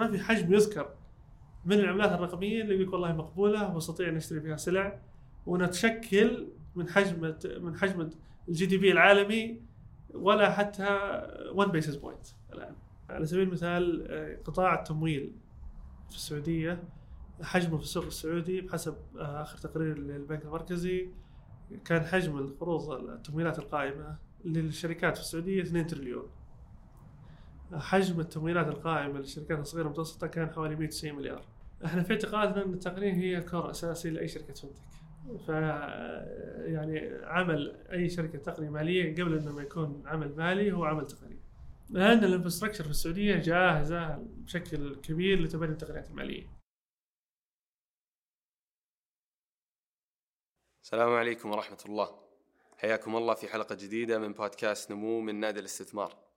ما في حجم يذكر من العملات الرقمية اللي يقول والله مقبولة واستطيع أن اشتري فيها سلع وتشكل من حجم من حجم ال GDP العالمي ولا حتى 1 basis point الآن على سبيل المثال آه، قطاع التمويل في السعودية حجمه في السوق السعودي بحسب آه، آخر تقرير للبنك المركزي كان حجم القروض التمويلات القائمة للشركات في السعودية 2 تريليون. حجم التمويلات القائمة للشركات الصغيرة والمتوسطه كان حوالي 190 مليار. إحنا في اعتقادنا إن التقنيه هي كور أساسي لأي شركة فنتك ف يعني عمل أي شركة تقنية مالية قبل إنه ما يكون عمل مالي هو عمل تقني. لأن الانفراستراكشر في السعودية جاهزة بشكل كبير لتبني التقنيات المالية. السلام عليكم ورحمة الله. حياكم الله في حلقة جديدة من بودكاست نمو من نادي الاستثمار.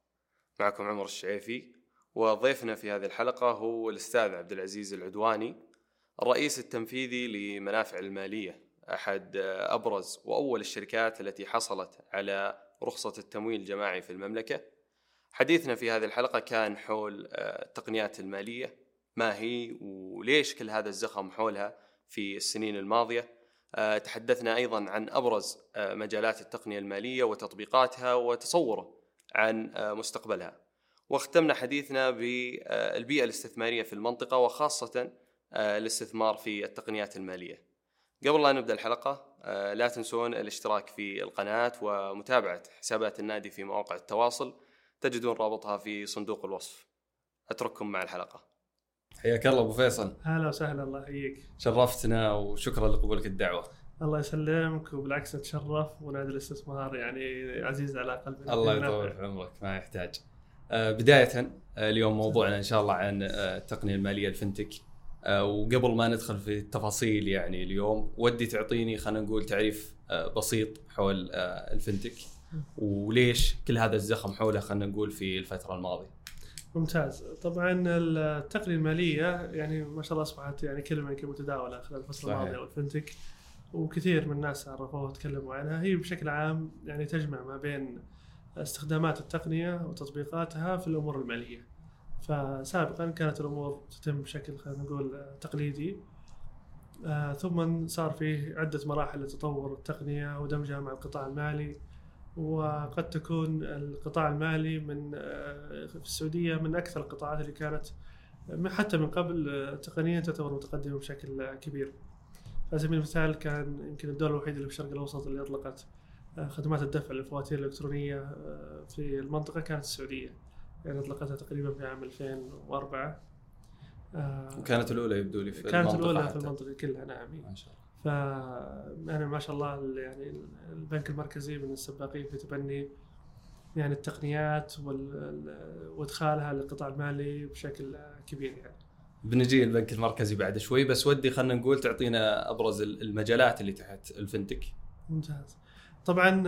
معكم عمر الشعيفي. وضيفنا في هذه الحلقة هو الأستاذ عبد العزيز العدواني الرئيس التنفيذي لمنافع المالية أحد أبرز وأول الشركات التي حصلت على رخصة التمويل الجماعي في المملكة. حديثنا في هذه الحلقة كان حول التقنيات المالية ما هي وليش كل هذا الزخم حولها في السنين الماضية. آه، تحدثنا أيضا عن أبرز آه، مجالات التقنية المالية وتطبيقاتها وتصوره. عن آه، مستقبلها. واختمنا حديثنا بالبيئة الاستثمارية في المنطقة وخاصة الاستثمار في التقنيات المالية. قبل لا نبدأ الحلقة لا تنسون الاشتراك في القناة ومتابعة حسابات النادي في مواقع التواصل تجدون رابطها في صندوق الوصف. أترككم مع الحلقة. حياك الله أبو فيصل هلا وسهلا الله يحييك شرفتنا وشكرا لقبولك الدعوة الله يسلمك وبالعكس أتشرف ونادي الاستثمار يعني عزيز على قلبنا. الله يطول في عمرك ما يحتاج. آه، بداية آه، اليوم موضوعنا إن شاء الله عن آه، التقنية المالية الفنتك. وقبل ما ندخل في التفاصيل يعني اليوم ودي تعطيني خلينا نقول تعريف بسيط حول الفنتك. وليش كل هذا الزخم حوله خلينا نقول في الفترة الماضية؟ ممتاز. طبعا التقنية المالية يعني ما شاء الله أصبحت يعني كلمة يمكن متداولة خلال الفترة الماضية والفنتك وكثير من الناس عرفوها وتكلموا عنها. هي بشكل عام يعني تجمع ما بين استخدامات التقنية وتطبيقاتها في الأمور المالية. فسابقا كانت الأمور تتم بشكل خلينا نقول تقليدي. آه ثم صار فيه عدة مراحل لتطور التقنية ودمجها مع القطاع المالي. وقد تكون القطاع المالي من آه، في السعودية من أكثر القطاعات اللي كانت حتى من قبل تقنيا تعتبر متقدمة بشكل كبير. على سبيل المثال كان يمكن الدولة الوحيدة اللي في الشرق الأوسط اللي أطلقت آه، خدمات الدفع للفواتير الإلكترونية في المنطقة كانت السعودية. يعني أطلقتها تقريبا في عام 2004 وكانت الأولى يبدو لي في كانت الأولى في المنطقة كلها نعم ما شاء الله ف يعني ما شاء الله يعني البنك المركزي من السباقين في تبني يعني التقنيات وإدخالها للقطاع المالي بشكل كبير يعني. بنجي البنك المركزي بعد شوي بس ودي خلينا نقول تعطينا أبرز المجالات اللي تحت الفنتك. ممتاز. طبعا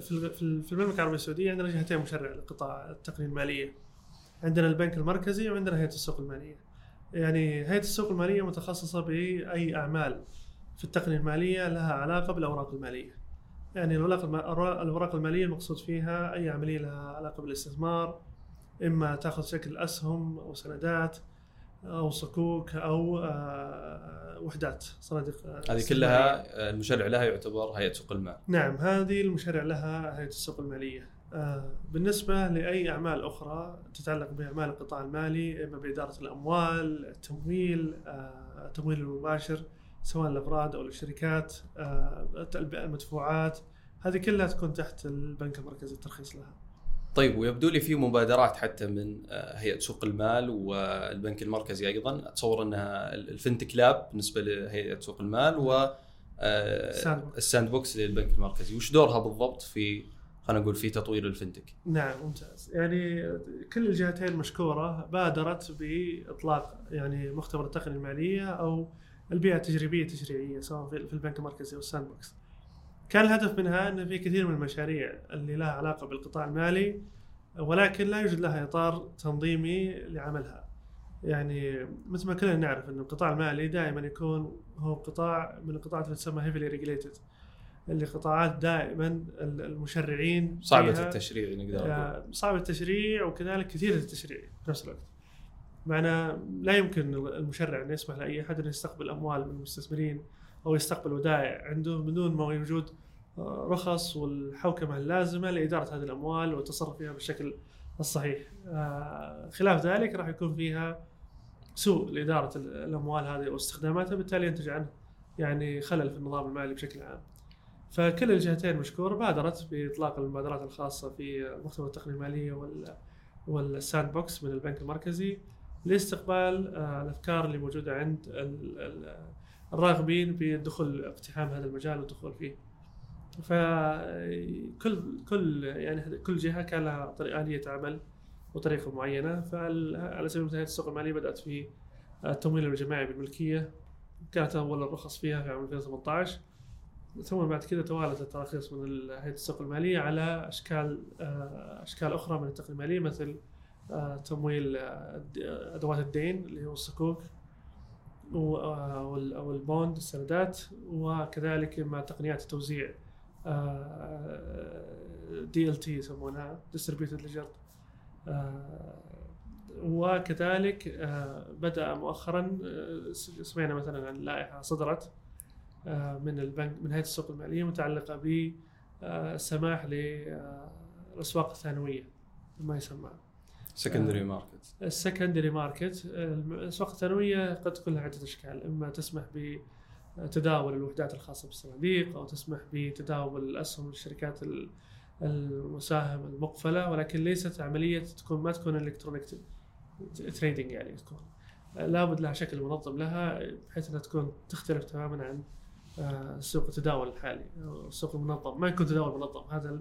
في المملكة العربية السعودية عندنا جهتين مشرع لقطاع التقنية المالية. عندنا البنك المركزي وعندنا هيئة السوق المالية. يعني هيئة السوق المالية متخصصة بأي أعمال في التقنية المالية لها علاقة بالأوراق المالية. يعني الاوراق المالية المقصود فيها أي عملية لها علاقة بالاستثمار إما تأخذ شكل أسهم أو سندات أو صكوك أو آه، وحدات صناديق هذه كلها المشرع لها يعتبر هيئة سوق المال نعم هذه المشرع لها هيئة السوق المالية. آه، بالنسبة لأي أعمال أخرى تتعلق بأعمال القطاع المالي إما بإدارة الأموال، التمويل، آه، التمويل المباشر سواء الأفراد أو الشركات، آه، المدفوعات، هذه كلها تكون تحت البنك المركزي الترخيص لها. طيب ويبدو لي في مبادرات حتى من هيئة سوق المال والبنك المركزي أيضا. أتصور أنها ال fintech lab بالنسبة لهيئة سوق المال و ال sandbox للبنك المركزي. وش دورها بالضبط في خلينا نقول في تطوير ال fintech؟ نعم ممتاز. يعني كل الجهتين مشكورة بادرت بإطلاق يعني مختبر التقنية المالية أو البيئه التجريبية التشريعية سواء في البنك المركزي أو ال sandbox كان الهدف منها أن في كثير من المشاريع اللي لها علاقة بالقطاع المالي ولكن لا يوجد لها إطار تنظيمي لعملها. يعني مثل ما كلنا نعرف إن القطاع المالي دائما يكون هو قطاع من القطاعات اللي تسمى heavily regulated اللي قطاعات دائما المشرعين صعبة التشريع نقدر نقول. صعبة التشريع وكذلك كثيرة التشريع في نفس الوقت. معنى لا يمكن المشرع أن يسمح لأي أحد أن يستقبل أموال من المستثمرين أو يستقبل ودائع عنده بدون ما وجود آه، رخص والحوكمة اللازمة لإدارة هذه الأموال والتصرف فيها بالشكل الصحيح. آه، خلاف ذلك راح يكون فيها سوء لإدارة الأموال هذه واستخداماتها بالتالي ينتج عنه يعني خلل في النظام المالي بشكل عام. فكل الجهتين مشكوره بادرت بإطلاق المبادرات الخاصة في مختبر التقنية المالية وال وال sandbox من البنك المركزي لاستقبال آه، الأفكار اللي موجودة عند الراغبين بالدخول اقتحام هذا المجال والدخول فيه. فكل كل يعني كل جهة كان لها آلية عمل وطريقة معينة. فعلى سبيل المثال السوق المالية بدأت في التمويل الجماعي بالملكية. كانت أول الرخص فيها في عام 2018 ثم بعد كذا توالت التراخيص من هيئة السوق المالية على أشكال آه، أشكال أخرى من التقنيه المالية مثل آه، تمويل آه، أدوات الدين اللي هو الصكوك. أو ال bond السندات وكذلك مع تقنيات التوزيع DLT يسمونها distributed ledger وكذلك بدأ مؤخرا سمعنا مثلا عن لائحة صدرت آه، من البنك من هيئة السوق المالية متعلقة بالسماح للاسواق الثانوية ما يسمى. secondary market ال secondary market الاسواق الثانوية قد تكون لها عدة أشكال إما تسمح بتداول الوحدات الخاصة بالصناديق أو تسمح بتداول الأسهم للشركات المساهمه المقفلة ولكن ليست عملية تكون ما تكون electronic trading يعني تكون. لابد لها شكل منظم لها بحيث أنها تكون تختلف تماما عن آه، سوق التداول الحالي السوق المنظم. ما يكون تداول منظم هذا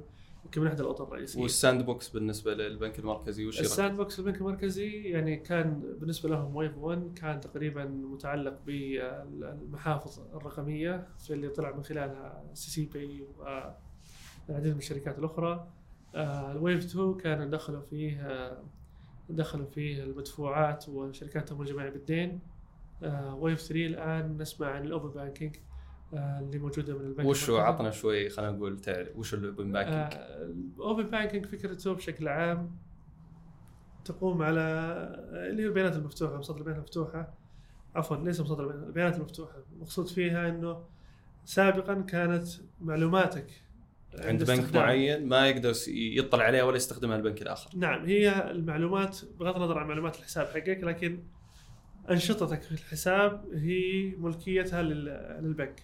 يمكن من أحد الأطر الرئيسية. وال sand box بالنسبة للبنك المركزي وش ال sand box البنك المركزي يعني كان بالنسبة لهم wave 1 كان تقريبا متعلق بالمحافظ الرقمية في اللي طلع من خلالها STC Pay والعديد من الشركات الأخرى. آه، ال wave 2 كان دخلوا فيه آه، دخلوا فيه المدفوعات وشركات التمويل الجماعي بالدين wave 3 الآن نسمع عن ال open banking. آه، اللي موجودة من البنك وشو عطنا شوي خلينا نقول تعرف وش ال open banking؟ ال open banking فكرته بشكل عام تقوم على اللي هي البيانات المفتوحة مصادر البيانات المفتوحة عفوا ليس مصادر البيانات البيانات المفتوحة المقصود فيها إنه سابقا كانت معلوماتك عند, عند بنك. معين ما يقدر يطلع عليها ولا يستخدمها البنك الآخر. نعم هي المعلومات بغض النظر عن معلومات الحساب حقك لكن أنشطتك في الحساب هي ملكيتها للبنك.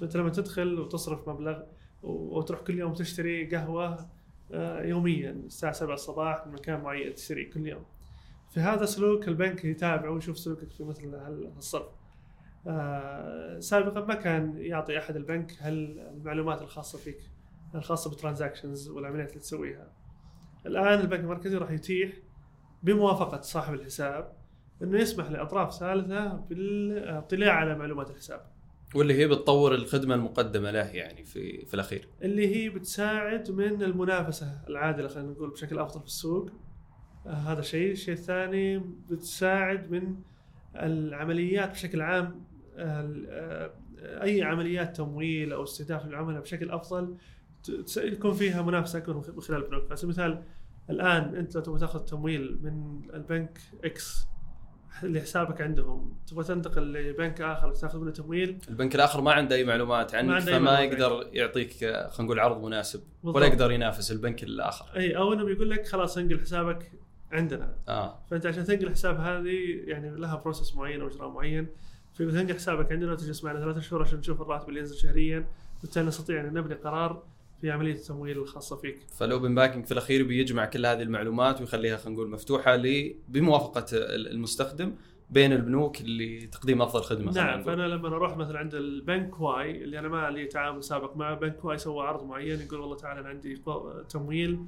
فانت لما تدخل وتصرف مبلغ وتروح كل يوم تشتري قهوة آه، يوميا الساعة 7 الصباح من مكان معين تشتري كل يوم. في هذا سلوك البنك يتابع ويشوف سلوكك في مثل الصرف آه، سابقا ما كان يعطي أحد البنك هالمعلومات الخاصة فيك الخاصة بالترانزاكشنز والعمليات اللي تسويها. الآن البنك المركزي راح يتيح بموافقة صاحب الحساب إنه يسمح لأطراف ثالثة بالإطلاع على معلومات الحساب. واللي هي بتطور الخدمة المقدمة له يعني في في الأخير. اللي هي بتساعد من المنافسة العادلة خلينا نقول بشكل أفضل في السوق. آه هذا شيء. الشيء الثاني بتساعد من العمليات بشكل عام آه أي عمليات تمويل أو استهداف العملاء بشكل أفضل. يكون فيها منافسة أكبر من خلال البنوك. على سبيل المثال الآن أنت لو تبغى تأخذ تمويل من البنك X اللي حسابك عندهم. تبغى تنتقل لبنك آخر تاخذ منه تمويل؟ البنك الآخر ما عنده أي معلومات عنك فما معلومات. يقدر يعطيك خلينا نقول عرض مناسب بالضبط. ولا يقدر ينافس البنك الآخر. إي أو إنه بيقول لك خلاص انقل حسابك عندنا. آه. فأنت عشان تنقل الحساب هذه يعني لها process معين أو إجراء معين. فتنقل حسابك عندنا وتجلس معنا ثلاثة شهور عشان نشوف الراتب اللي ينزل شهريا بالتالي نستطيع أن نبني قرار في عملية التمويل الخاصة فيك. فال open banking في الأخير بيجمع كل هذه المعلومات ويخليها خلينا نقول مفتوحة بموافقة المستخدم بين البنوك اللي تقديم أفضل خدمة نعم فأنا لما أروح مثلا عند البنك Y اللي أنا ما لي تعامل سابق معه بنك Y سوى عرض معين يقول والله تعال أنا عندي تمويل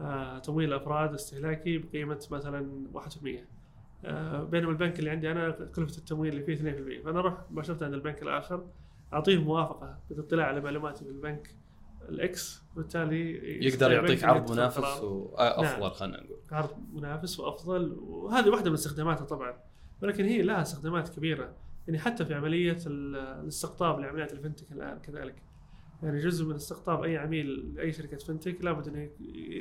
آه تمويل أفراد استهلاكي بقيمة مثلا 1% آه بينما البنك اللي عندي أنا كلفة التمويل اللي فيه 2% فأنا أروح مباشره عند البنك الآخر اعطيه موافقة بالاطلاع على معلوماتي في البنك ال X وبالتالي يقدر يعطيك عرض منافس وافضل نعم. خلينا نقول. عرض منافس وأفضل. وهذه واحدة من استخداماتها طبعا. ولكن هي لها استخدامات كبيرة. يعني حتى في عملية الاستقطاب لعمليات ال fintech الآن كذلك. يعني جزء من استقطاب أي عميل لأي شركة fintech لابد انه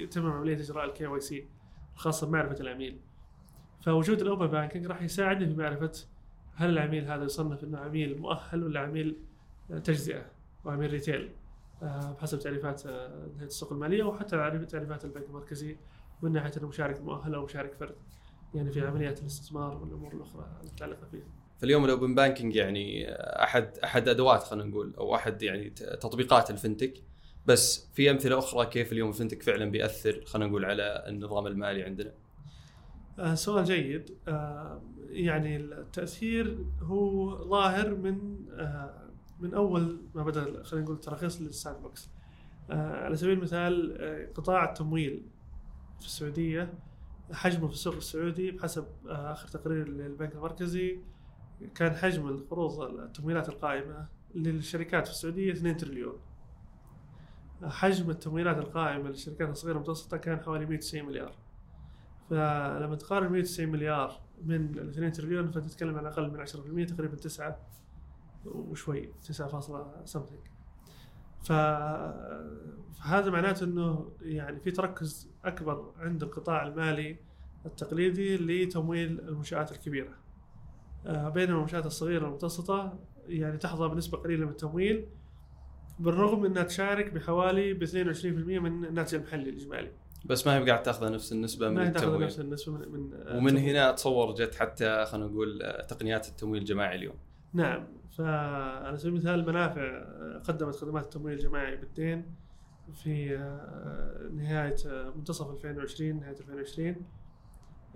يتم عملية إجراء ال KYC الخاصه بمعرفة العميل. فوجود ال open banking راح يساعدني في معرفة هل العميل هذا يصنف إنه عميل مؤهل ولا عميل تجزئة وعميل retail. آه، بحسب تعريفات آه، هيئه السوق المالية وحتى تعريفات البنك المركزي من ناحية إنه مشارك مؤهل أو مشارك فرد يعني في عمليات الاستثمار والأمور الأخرى المتعلقة فيه. فاليوم ال open banking يعني احد أحد أدوات خلينا نقول أو أحد يعني تطبيقات ال fintech بس في أمثلة أخرى كيف اليوم ال fintech فعلا بيأثر خلينا نقول على النظام المالي عندنا. آه سؤال جيد آه يعني التأثير هو ظاهر من آه من أول ما بدأ خلينا نقول تراخيص لل sandbox. آه على سبيل المثال آه قطاع التمويل في السعودية حجمه في السوق السعودي بحسب آه آخر تقرير للبنك المركزي كان حجم القروض التمويلات القائمة للشركات في السعودية 2 تريليون. حجم التمويلات القائمة للشركات الصغيرة والمتوسطه كان حوالي 190 مليار. فلما تقارن 190 مليار من ال 2 تريليون فتتكلم عن أقل من 10% تقريبا 9 وشوي 9 سمثينج فهذا معناته إنه يعني في تركز أكبر عند القطاع المالي التقليدي لتمويل المنشآت الكبيرة. آه، بينما المنشآت الصغيرة والمتوسطه يعني تحظى بنسبة قليلة من التمويل بالرغم إنها تشارك بحوالي ب 22% من الناتج المحلي الإجمالي. بس ما هي قاعد تأخذ نفس النسبة من ما هي التمويل. نفس النسبة من, من ومن هنا اتصور جت حتى خلينا نقول تقنيات التمويل الجماعي اليوم. نعم. فعلى سبيل المثال المنافع قدمت خدمات التمويل الجماعي بالدين في نهاية منتصف 2020 نهاية 2020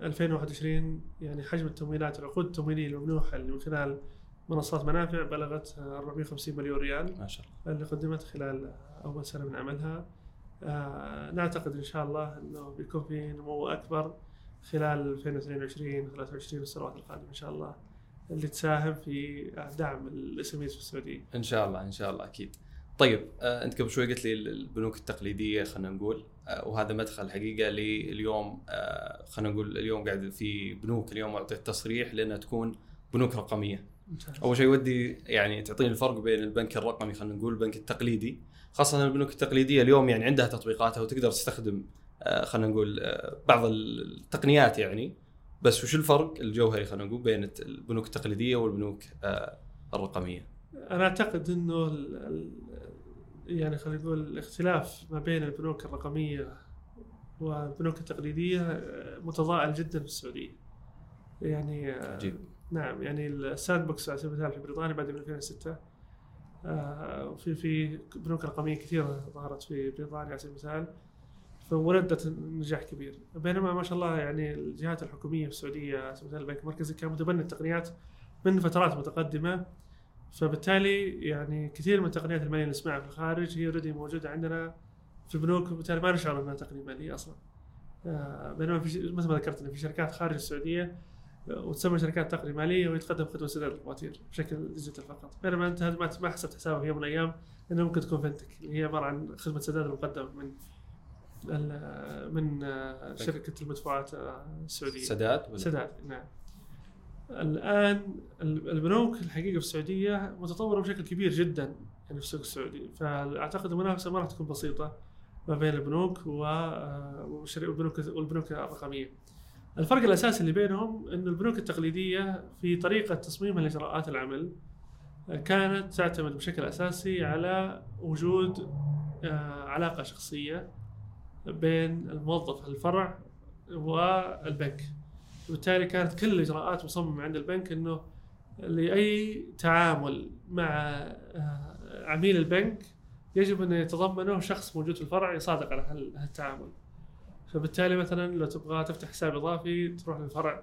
2021 يعني حجم التمويلات العقود التمويلية الممنوحة اللي من خلال منصات منافع بلغت 450 مليون ريال ما شاء الله. اللي قدمت خلال أول سنة من عملها. آه نعتقد إن شاء الله أنه بيكون في نمو أكبر خلال 2022 2023 والسنوات القادمة إن شاء الله. اللي تساهم في دعم الاس في السعودية. إن شاء الله إن شاء الله أكيد. طيب آه أنت قبل شوي قلت لي البنوك التقليدية خلينا نقول آه وهذا مدخل حقيقة لليوم آه خلينا نقول اليوم قاعد في بنوك اليوم أعطيت تصريح لأنها تكون بنوك رقمية. أول شيء ودي يعني تعطيني الفرق بين البنك الرقمي خلينا نقول البنك التقليدي خاصة البنوك التقليدية اليوم يعني عندها تطبيقاتها وتقدر تستخدم خلينا نقول بعض التقنيات يعني بس وش الفرق الجوهري خلينا نقول بين البنوك التقليدية والبنوك آه الرقمية؟ أنا أعتقد إنه ال ال يعني خلينا نقول الاختلاف ما بين البنوك الرقمية والبنوك التقليدية متضاءل جدا في السعودية. يعني عجيب. نعم يعني ال sandbox على سبيل المثال في بريطانيا بعد من 2006 وفي في بنوك رقمية كثيرة ظهرت في بريطانيا على سبيل المثال فولدت نجاح كبير. بينما ما شاء الله يعني الجهات الحكومية في السعودية مثل البنك المركزي كان متبني التقنيات من فترات متقدمة. فبالتالي يعني كثير من التقنيات المالية اللي نسمعها في الخارج هي already موجودة عندنا في بنوك وبالتالي ما نشعر إنها تقنية مالية أصلا. بينما في مثل ما ذكرت في شركات خارج السعودية وتسمى شركات تقنية مالية ويتقدم خدمة سداد الفواتير بشكل ديجيتال فقط، بينما أنت ما حسبت حسابها في يوم من الأيام إنه ممكن تكون فنتك اللي هي عبارة عن خدمة سداد المقدمه من من شركة المدفوعات السعودية سداد ولا؟ سداد نعم الآن البنوك الحقيقة في السعودية متطورة بشكل كبير جدا يعني في السوق السعودي فأعتقد المنافسه ما راح تكون بسيطة ما بين البنوك والبنوك والبنوك الرقمية. الفرق الأساسي اللي بينهم انه البنوك التقليدية في طريقة تصميمها لإجراءات العمل كانت تعتمد بشكل أساسي على وجود علاقة شخصية بين الموظف الفرع والبنك. وبالتالي كانت كل الإجراءات مصممة عند البنك إنه لأي تعامل مع عميل البنك يجب أن يتضمنه شخص موجود في الفرع يصادق على هالتعامل. فبالتالي مثلا لو تبغى تفتح حساب إضافي تروح للفرع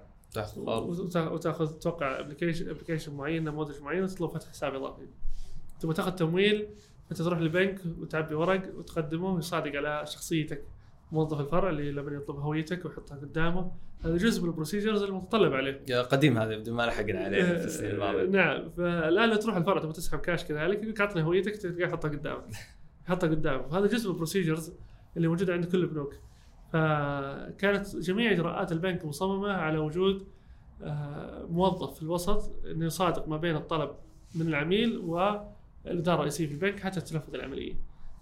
وتاخذ توقع application application معين نموذج معين وتطلب فتح حساب إضافي. تبغى تاخذ تمويل انت تروح للبنك وتعبي ورق وتقدمه ويصادق على شخصيتك. موظف الفرع اللي لما يطلب هويتك ويحطها قدامه هذا جزء من ال procedures المتطلب عليه. قديم هذا بدون ما لحقنا عليه في السنين الماضية. نعم فالآن لو تروح الفرع تبغى تسحب كاش كذلك يقول لك اعطني هويتك تلقاه يحطها قدامك. يحطها قدامك وهذا جزء من ال procedures اللي موجوده عند كل البنوك. فكانت جميع إجراءات البنك مصممة على وجود موظف في الوسط إنه يصادق ما بين الطلب من العميل والإدارة الرئيسية في البنك حتى تنفذ العملية.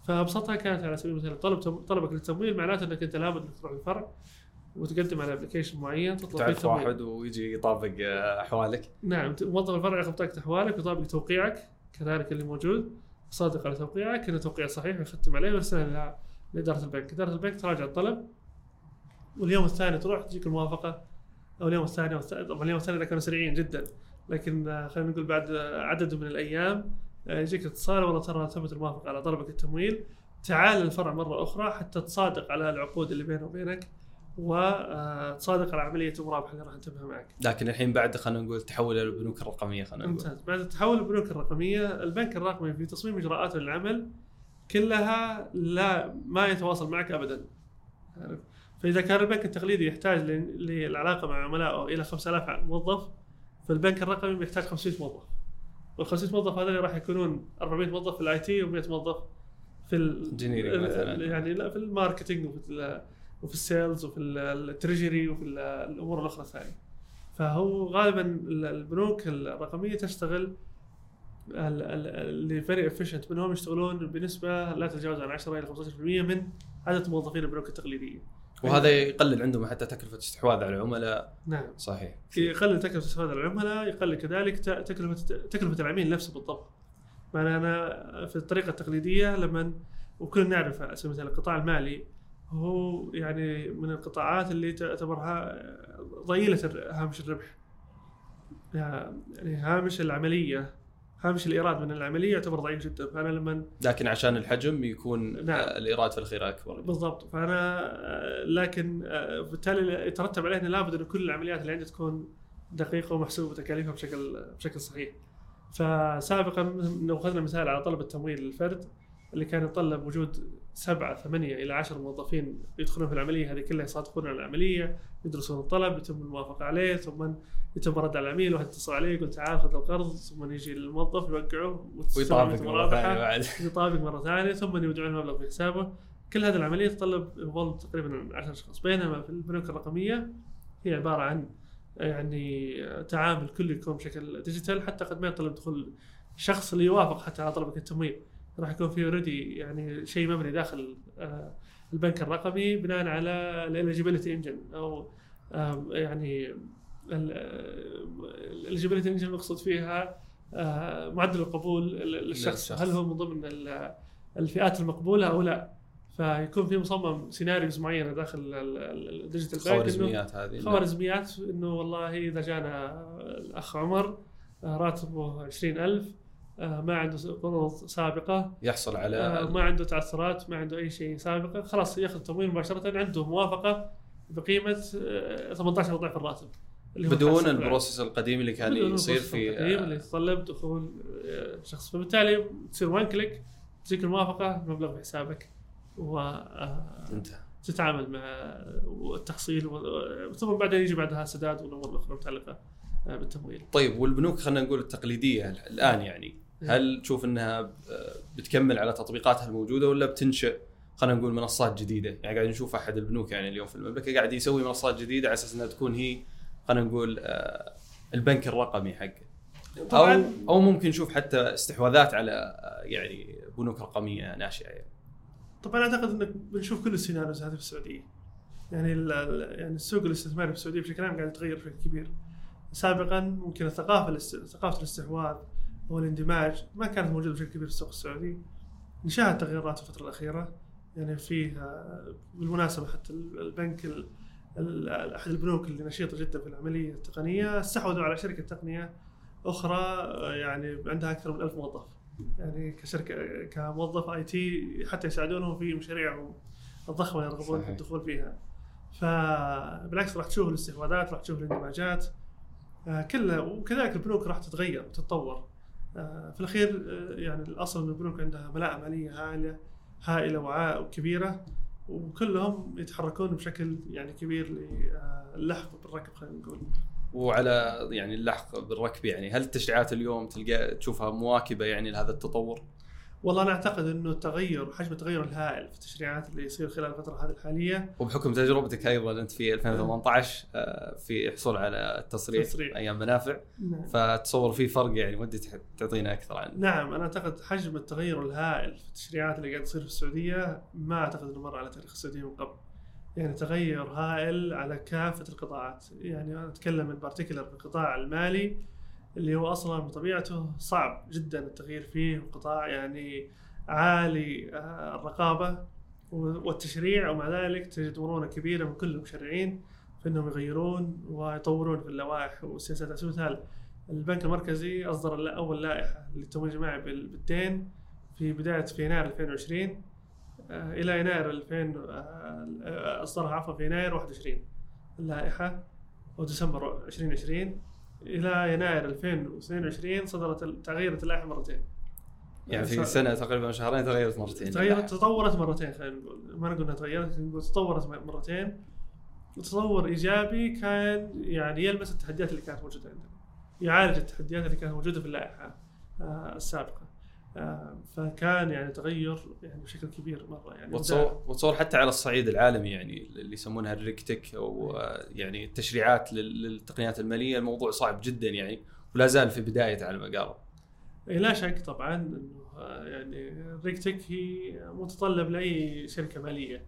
فابسطها كانت على سبيل المثال. طلب طلبك للتمويل معناته إنك أنت لابد إنك تروح للفرع وتقدم على application معين تطلب تعرف. واحد ويجي يطابق آه، أحوالك؟ نعم. موظف الفرع ياخذ بطاقه أحوالك ويطابق توقيعك كذلك اللي موجود. صادق على توقيعك انه توقيع صحيح ويختم عليه ويرسله لإدارة البنك، إدارة البنك تراجع الطلب واليوم الثاني تروح تجيك الموافقة أو اليوم الثاني طبعا اليوم الثاني كانوا سريعين جدا لكن آه، خلينا نقول بعد آه، عدد من الأيام يجيك اتصال والله ترى تمت الموافقه على طلبك التمويل تعال الفرع مرة أخرى حتى تصادق على العقود اللي بينه وبينك وتصادق على عملية المرابحة اللي راح نتمها معك. لكن الحين بعد خلينا نقول تحول إلى البنوك الرقمية خلينا نقول ممتاز بعد تحول البنوك الرقمية البنك الرقمي في تصميم اجراءاته للعمل كلها لا ما يتواصل معك ابدا عارف؟ فإذا كان البنك التقليدي يحتاج للعلاقة مع عملائه إلى 5000 موظف فالبنك الرقمي بيحتاج 500 موظف وال 500 موظف هذول راح يكونون 400 موظف في ال IT و100 موظف في ال Engineering مثلاً. يعني لا في ال marketing وفي وفي ال sales وفي ال treasury وفي ال- الأمور الأخرى الثانية فهو غالبا ال- البنوك الرقمية تشتغل ال- ال- اللي very efficient منهم يشتغلون بنسبة لا تتجاوز عن 10 إلى 15% من عدد موظفين البنوك التقليدية. وهذا يقلل عندهم حتى تكلفة استحواذ على العملاء نعم صحيح يقلل تكلفة استحواذ العملاء يقلل كذلك تكلفة تكلفة العميل نفسه بالضبط. معنى أنا في الطريقة التقليدية لما وكلنا نعرف على سبيل المثال القطاع المالي هو يعني من القطاعات اللي تعتبرها ضئيلة هامش الربح. يعني هامش العملية هامش الإيراد من العملية يعتبر ضعيف جدا فأنا لما لكن عشان الحجم يكون نعم. آه، الإيراد في الأخير أكبر بالضبط فأنا آه، لكن آه، بالتالي يترتب عليه لابد إن كل العمليات اللي عندي تكون دقيقة ومحسوبة تكاليفها بشكل بشكل صحيح. فسابقا لو أخذنا مثال على طلب التمويل للفرد اللي كان يتطلب وجود سبعة ثمانية إلى عشر موظفين يدخلون في العملية هذه كلها يصادقون على العملية يدرسون الطلب يتم الموافقة عليه ثم يتم رد على العميل واحد يتصل عليه يقول تعال خذ القرض ثم يجي الموظف يوقعه ويطابق. ثانية بعد. يطابق مرة ثانية ثم يودعون المبلغ في حسابه. كل هذه العملية تتطلب يظل تقريبا 10 أشخاص. بينما في البنوك الرقمية هي عبارة عن يعني تعامل كله يكون بشكل digital حتى قد ما يطلب دخول شخص اللي يوافق حتى على طلبك التمويل. راح يكون في already يعني شيء مبني داخل آه، البنك الرقمي بناء على ال eligibility engine أو يعني ال eligibility engine المقصود فيها آه، معدل القبول للشخص. هل هو من ضمن ال- الفئات المقبولة أو لا؟ فيكون في مصمم scenarios معينة داخل ال- ال- الـ digital خوارزميات هذه خوارزميات إنه والله إذا جانا الأخ عمر آه، راتبه 20000 آه، ما عنده قروض سابقة. يحصل آه، على ما عنده تعثرات ما عنده أي شيء سابقة. خلاص ياخذ تمويل مباشرة عنده موافقة بقيمة آه، 18 ضعف الراتب اللي بدون. ال process القديم اللي كان يصير في القديم اللي آه، يتطلب دخول آه، شخص. فبالتالي تصير وان كليك تجيك الموافقة المبلغ في حسابك انتهى. وتتعامل مع التحصيل و- ثم بعدين يجي بعدها سداد والامور الاخرى المتعلقه آه، بالتمويل. طيب والبنوك خلينا نقول التقليدية الآن يعني هل تشوف إنها آه، بتكمل على تطبيقاتها الموجودة ولا بتنشئ خلينا نقول منصات جديدة يعني قاعد نشوف أحد البنوك يعني اليوم في المملكة قاعد يسوي منصات جديدة على أساس إنها تكون هي خلينا نقول آه، البنك الرقمي حقه أو طبعا أو ممكن نشوف حتى استحواذات على آه، يعني بنوك رقمية ناشئة يعني. طبعا أعتقد إنك بنشوف كل السيناريوز هذه في السعودية. يعني يعني السوق الاستثماري في السعودية بشكل عام قاعد يتغير بشكل كبير. سابقا ممكن الثقافة ثقافة الاستحواذ أو الاندماج ما كانت موجودة بشكل كبير في السوق السعودي. نشاهد تغيرات في الفترة الأخيرة يعني في آه، بالمناسبة حتى ال- البنك ال- ال- أحد البنوك اللي نشيطة جدا في العملية التقنية استحوذوا على شركة تقنية أخرى يعني عندها أكثر من ألف موظف. يعني كشركة كموظف آي تي حتى يساعدونهم في مشاريعهم الضخمة اللي يرغبون في. الدخول فيها. فبالعكس راح تشوف الاستحواذات راح تشوف الاندماجات كلها وكذلك البنوك راح تتغير وتتطور. آه، في الأخير آه، يعني الأصل إن البنوك عندها ملاءة مالية هائلة هائلة وكبيرة وكلهم يتحركون بشكل يعني كبير للحق بالركب خلينا نقول. وعلى يعني اللحق بالركب يعني هل التشريعات اليوم تلقى تشوفها مواكبة يعني لهذا التطور؟ والله أنا أعتقد إنه التغير حجم التغير الهائل في التشريعات اللي يصير خلال الفترة هذه الحالية وبحكم تجربتك أيضا أنت في 2018 آه، في حصول على التصريح تصريح. أيام منافع نعم. فتصور في فرق يعني ودي تعطينا أكثر عنه. نعم أنا أعتقد حجم التغير الهائل في التشريعات اللي قاعد تصير في السعودية ما أعتقد إنه مر على تاريخ السعودية من قبل. يعني تغير هائل على كافة القطاعات يعني أنا أتكلم ان بارتيكولر في القطاع المالي اللي هو أصلا بطبيعته صعب جدا التغيير فيه قطاع يعني عالي آه، الرقابة والتشريع ومع ذلك تجد مرونة كبيرة من كل المشرعين في إنهم يغيرون ويطورون في اللوائح والسياسات على سبيل المثال البنك المركزي أصدر أول لائحة للتمويل الجماعي بالدين في بداية في يناير 2020 آه، إلى يناير 2000 آه، أصدرها عفوا في يناير 21 اللائحه وديسمبر 2020 إلى يناير 2022 صدرت تغيرت اللائحة مرتين. يعني في سنة تقريبا شهرين تغيرت مرتين. تغيرت تطورت مرتين خلينا نقول. ما نقول انها تغيرت نقول تطورت مرتين. وتطور إيجابي كان يعني يلمس التحديات اللي كانت موجودة عندنا. يعالج التحديات اللي كانت موجودة في اللائحة آه، السابقة. فكان يعني تغير يعني بشكل كبير مرة يعني وتصور وتصور حتى على الصعيد العالمي يعني اللي يسمونها الريكتك أو آه، يعني التشريعات للتقنيات المالية الموضوع صعب جدا يعني ولا زال في بدايته على ما قالوا. إيه، لا شك طبعا إنه يعني الريكتك هي متطلب لأي شركة مالية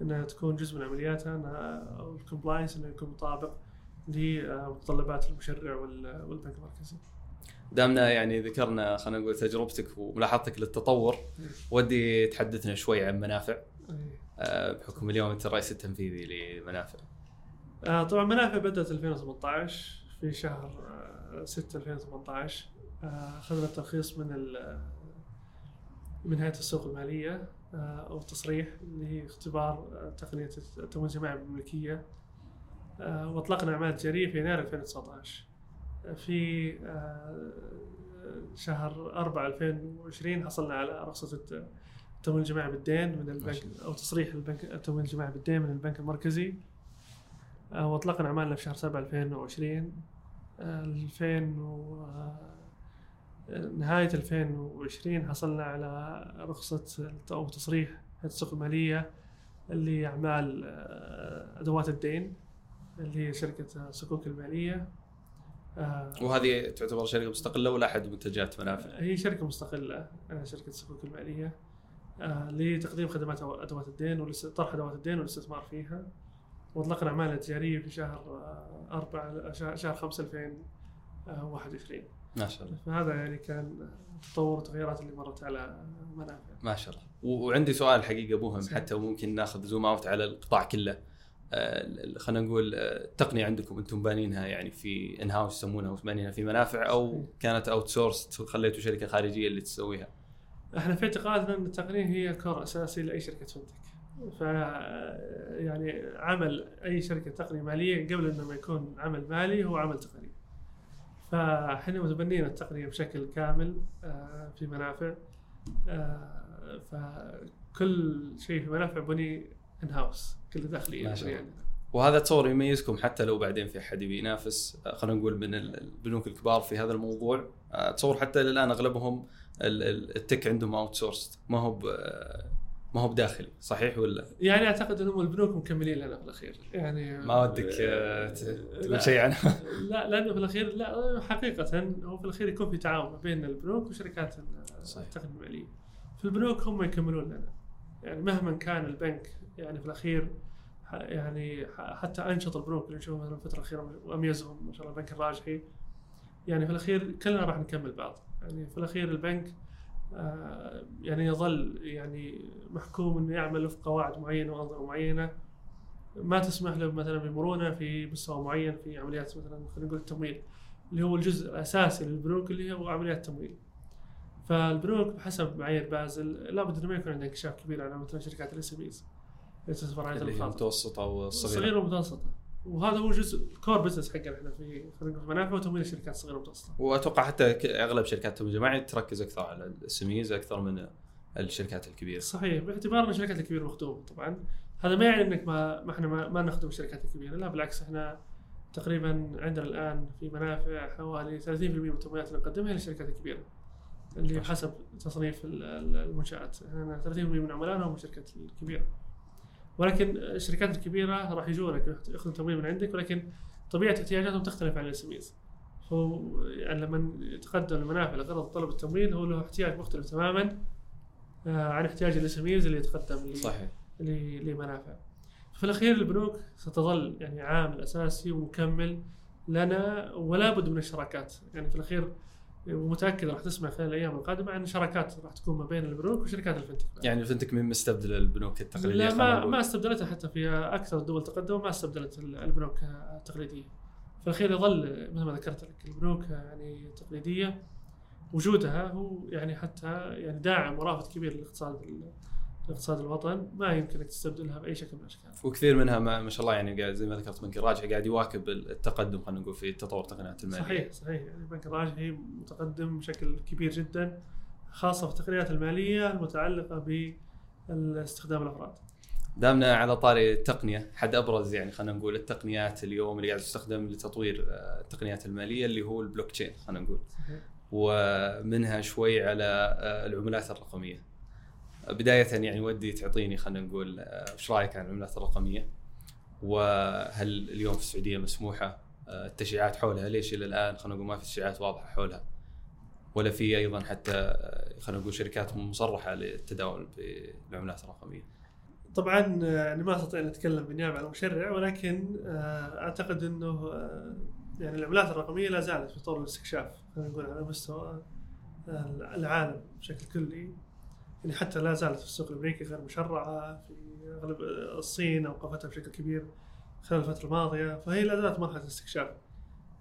إنها تكون جزء من عملياتها إنها الكومبلاينس إنه يكون مطابق لمتطلبات المشرع والبنك المركزي. دامنا يعني ذكرنا خلينا نقول تجربتك وملاحظتك للتطور ودي تحدثنا شوي عن منافع. آه، بحكم اليوم أنت الرئيس التنفيذي لمنافع. آه، طبعا منافع بدأت 2018 في شهر 6 آه، 2018 أخذنا الترخيص من من هيئة السوق المالية أو التصريح اللي هي اختبار تقنية التمويل الجماعي بالملكية. وأطلقنا أعمال تجاريه في يناير 2019 في آه، شهر 4 2020 حصلنا على رخصة التمويل الجماعي بالدين من البنك أو تصريح البنك التمويل الجماعي بالدين من البنك المركزي. آه، وأطلقنا أعمالنا في شهر 7 2020 2000 و نهاية 2020 حصلنا على رخصة أو تصريح السوق المالية اللي أعمال آه، أدوات الدين اللي هي شركة صكوك المالية. آه. وهذه تعتبر شركة مستقلة ولا أحد منتجات منافع؟ هي شركة مستقلة آه شركة الصكوك الماليه آه لتقديم خدمات أدوات الدين وطرح أدوات الدين والاستثمار فيها. وأطلقنا اعمالنا التجارية في شهر 4 شهر 5 2021 ما شاء الله. فهذا يعني كان تطور التغيرات اللي مرت على منافع. ما شاء الله. وعندي سؤال حقيقة مهم حتى ممكن ناخذ zoom out على القطاع كله. آه، خلينا نقول آه، التقنيه عندكم أنتم بانينها يعني في in-house يسمونها بانينها في منافع أو كانت outsource خليتوا شركة خارجية اللي تسويها؟ إحنا في اعتقادنا أن التقنية هي core أساسي لأي شركة fintech. ف يعني عمل أي شركة تقنية مالية قبل إنه ما يكون عمل مالي هو عمل تقني. فاحنا متبنين التقنية بشكل كامل آه، في منافع فكل شيء في منافع بني ان هاوس كله داخليا يعني. وهذا تصور يميزكم حتى لو بعدين في أحد يبي ينافس. آه، خلينا نقول من البنوك الكبار في هذا الموضوع. آه، تصور حتى الآن أغلبهم التك عندهم outsource ما هو ما هو بداخلي. صحيح ولا؟ يعني أعتقد أنهم البنوك مكملين لنا في الأخير. يعني ما ودك آه، تقول شيء عنها لا لأنه في الأخير لا حقيقة هو في الأخير يكون في تعاون بين البنوك وشركات التقنية المالية. في البنوك هم يكملون لنا. يعني مهما كان البنك يعني في الأخير يعني حتى أنشط البنوك اللي نشوفهم مثلا الفترة الأخيرة واميزهم ما شاء الله البنك الراجحي. يعني في الأخير كلنا راح نكمل بعض. يعني في الأخير البنك آه، يعني يظل يعني محكوم إنه يعمل وفق قواعد معينة وأنظمة معينة. ما تسمح له مثلا بمرونة في مستوى معين في عمليات مثلا خلينا نقول التمويل اللي هو الجزء الأساسي للبنوك اللي هو عمليات التمويل. فالبنوك بحسب معايير بازل لابد إنه ما يكون عندها انكشاف كبير على مثلا شركات الإس إم المتوسطه والصغيره الصغيره والمتوسطه وهذا هو جزء core business حقنا إحنا في خلينا نقول منافع وتمويل الشركات الصغيره والمتوسطه وأتوقع حتى أغلب شركات التمويل الجماعي تركز أكثر على السميز أكثر من الشركات الكبيرة. صحيح باعتبار ان الشركات الكبيرة مخدومة طبعا. هذا ما يعني إنك ما ما إحنا ما, ما نخدم الشركات الكبيرة لا بالعكس إحنا تقريبا عندنا الآن في منافع حوالي 30% من التمويلات اللي نقدمها للشركات الكبيرة اللي حسب تصنيف المنشآت. إحنا 30% من عملائنا هم الشركات الكبيرة. ولكن الشركات الكبيرة راح يجونك يأخذون تمويل من عندك ولكن طبيعة احتياجاتهم تختلف عن الاس هو يعني لما يتقدم المنافع لغرض طلب التمويل هو له احتياج مختلف تماما آه، عن احتياج الاس اللي يتقدم صحيح. لمنافع. في الأخير البنوك ستظل يعني عامل أساسي ومكمل لنا ولا بد من الشراكات. يعني في الأخير ومتأكد راح تسمع خلال الأيام القادمة عن شراكات راح تكون ما بين البنوك وشركات ال fintech يعني الفنتك من مستبدل البنوك التقليدية؟ لا ما. ما استبدلتها حتى في أكثر الدول تقدما ما استبدلت البنوك التقليديه في الاخير يظل مثل ما ذكرت لك البنوك يعني التقليديه وجودها هو يعني حتى يعني داعم ورافد كبير للاقتصاد لاقتصاد الوطن ما يمكنك تستبدلها بأي شكل من الأشكال. وكثير منها ما, ما شاء الله يعني قاعد زي ما ذكرت بنك الراجحي قاعد يواكب التقدم خلينا نقول في تطور التقنيات المالية صحيح صحيح يعني البنك الراجحي متقدم بشكل كبير جدا خاصة في التقنيات المالية المتعلقة باستخدام الأفراد. دامنا على طاري التقنية حد أبرز يعني خلينا نقول التقنيات اليوم اللي قاعد تستخدم لتطوير آه، التقنيات المالية اللي هو البلوك تشين خلينا نقول صحيح. ومنها شوي على آه، العملات الرقمية بداية يعني ودي تعطيني خلينا نقول آه، وش رأيك عن العملات الرقمية؟ وهل اليوم في السعودية مسموحة؟ آه، التشريعات حولها ليش إلى الآن؟ خلينا نقول ما في تشريعات واضحة حولها. ولا في أيضا حتى آه، خلينا نقول شركات مصرحة للتداول بالعملات الرقمية. طبعا يعني ما أستطيع أن أتكلم بالنيابة عن المشرع ولكن أعتقد إنه يعني العملات الرقمية لا زالت في طور الاستكشاف خلينا نقول على مستوى العالم بشكل كلي. يعني حتى لا زالت في السوق الأمريكي غير مشرعة في أغلب الصين أوقفتها بشكل كبير خلال الفترة الماضية فهي لا زالت مرحلة استكشاف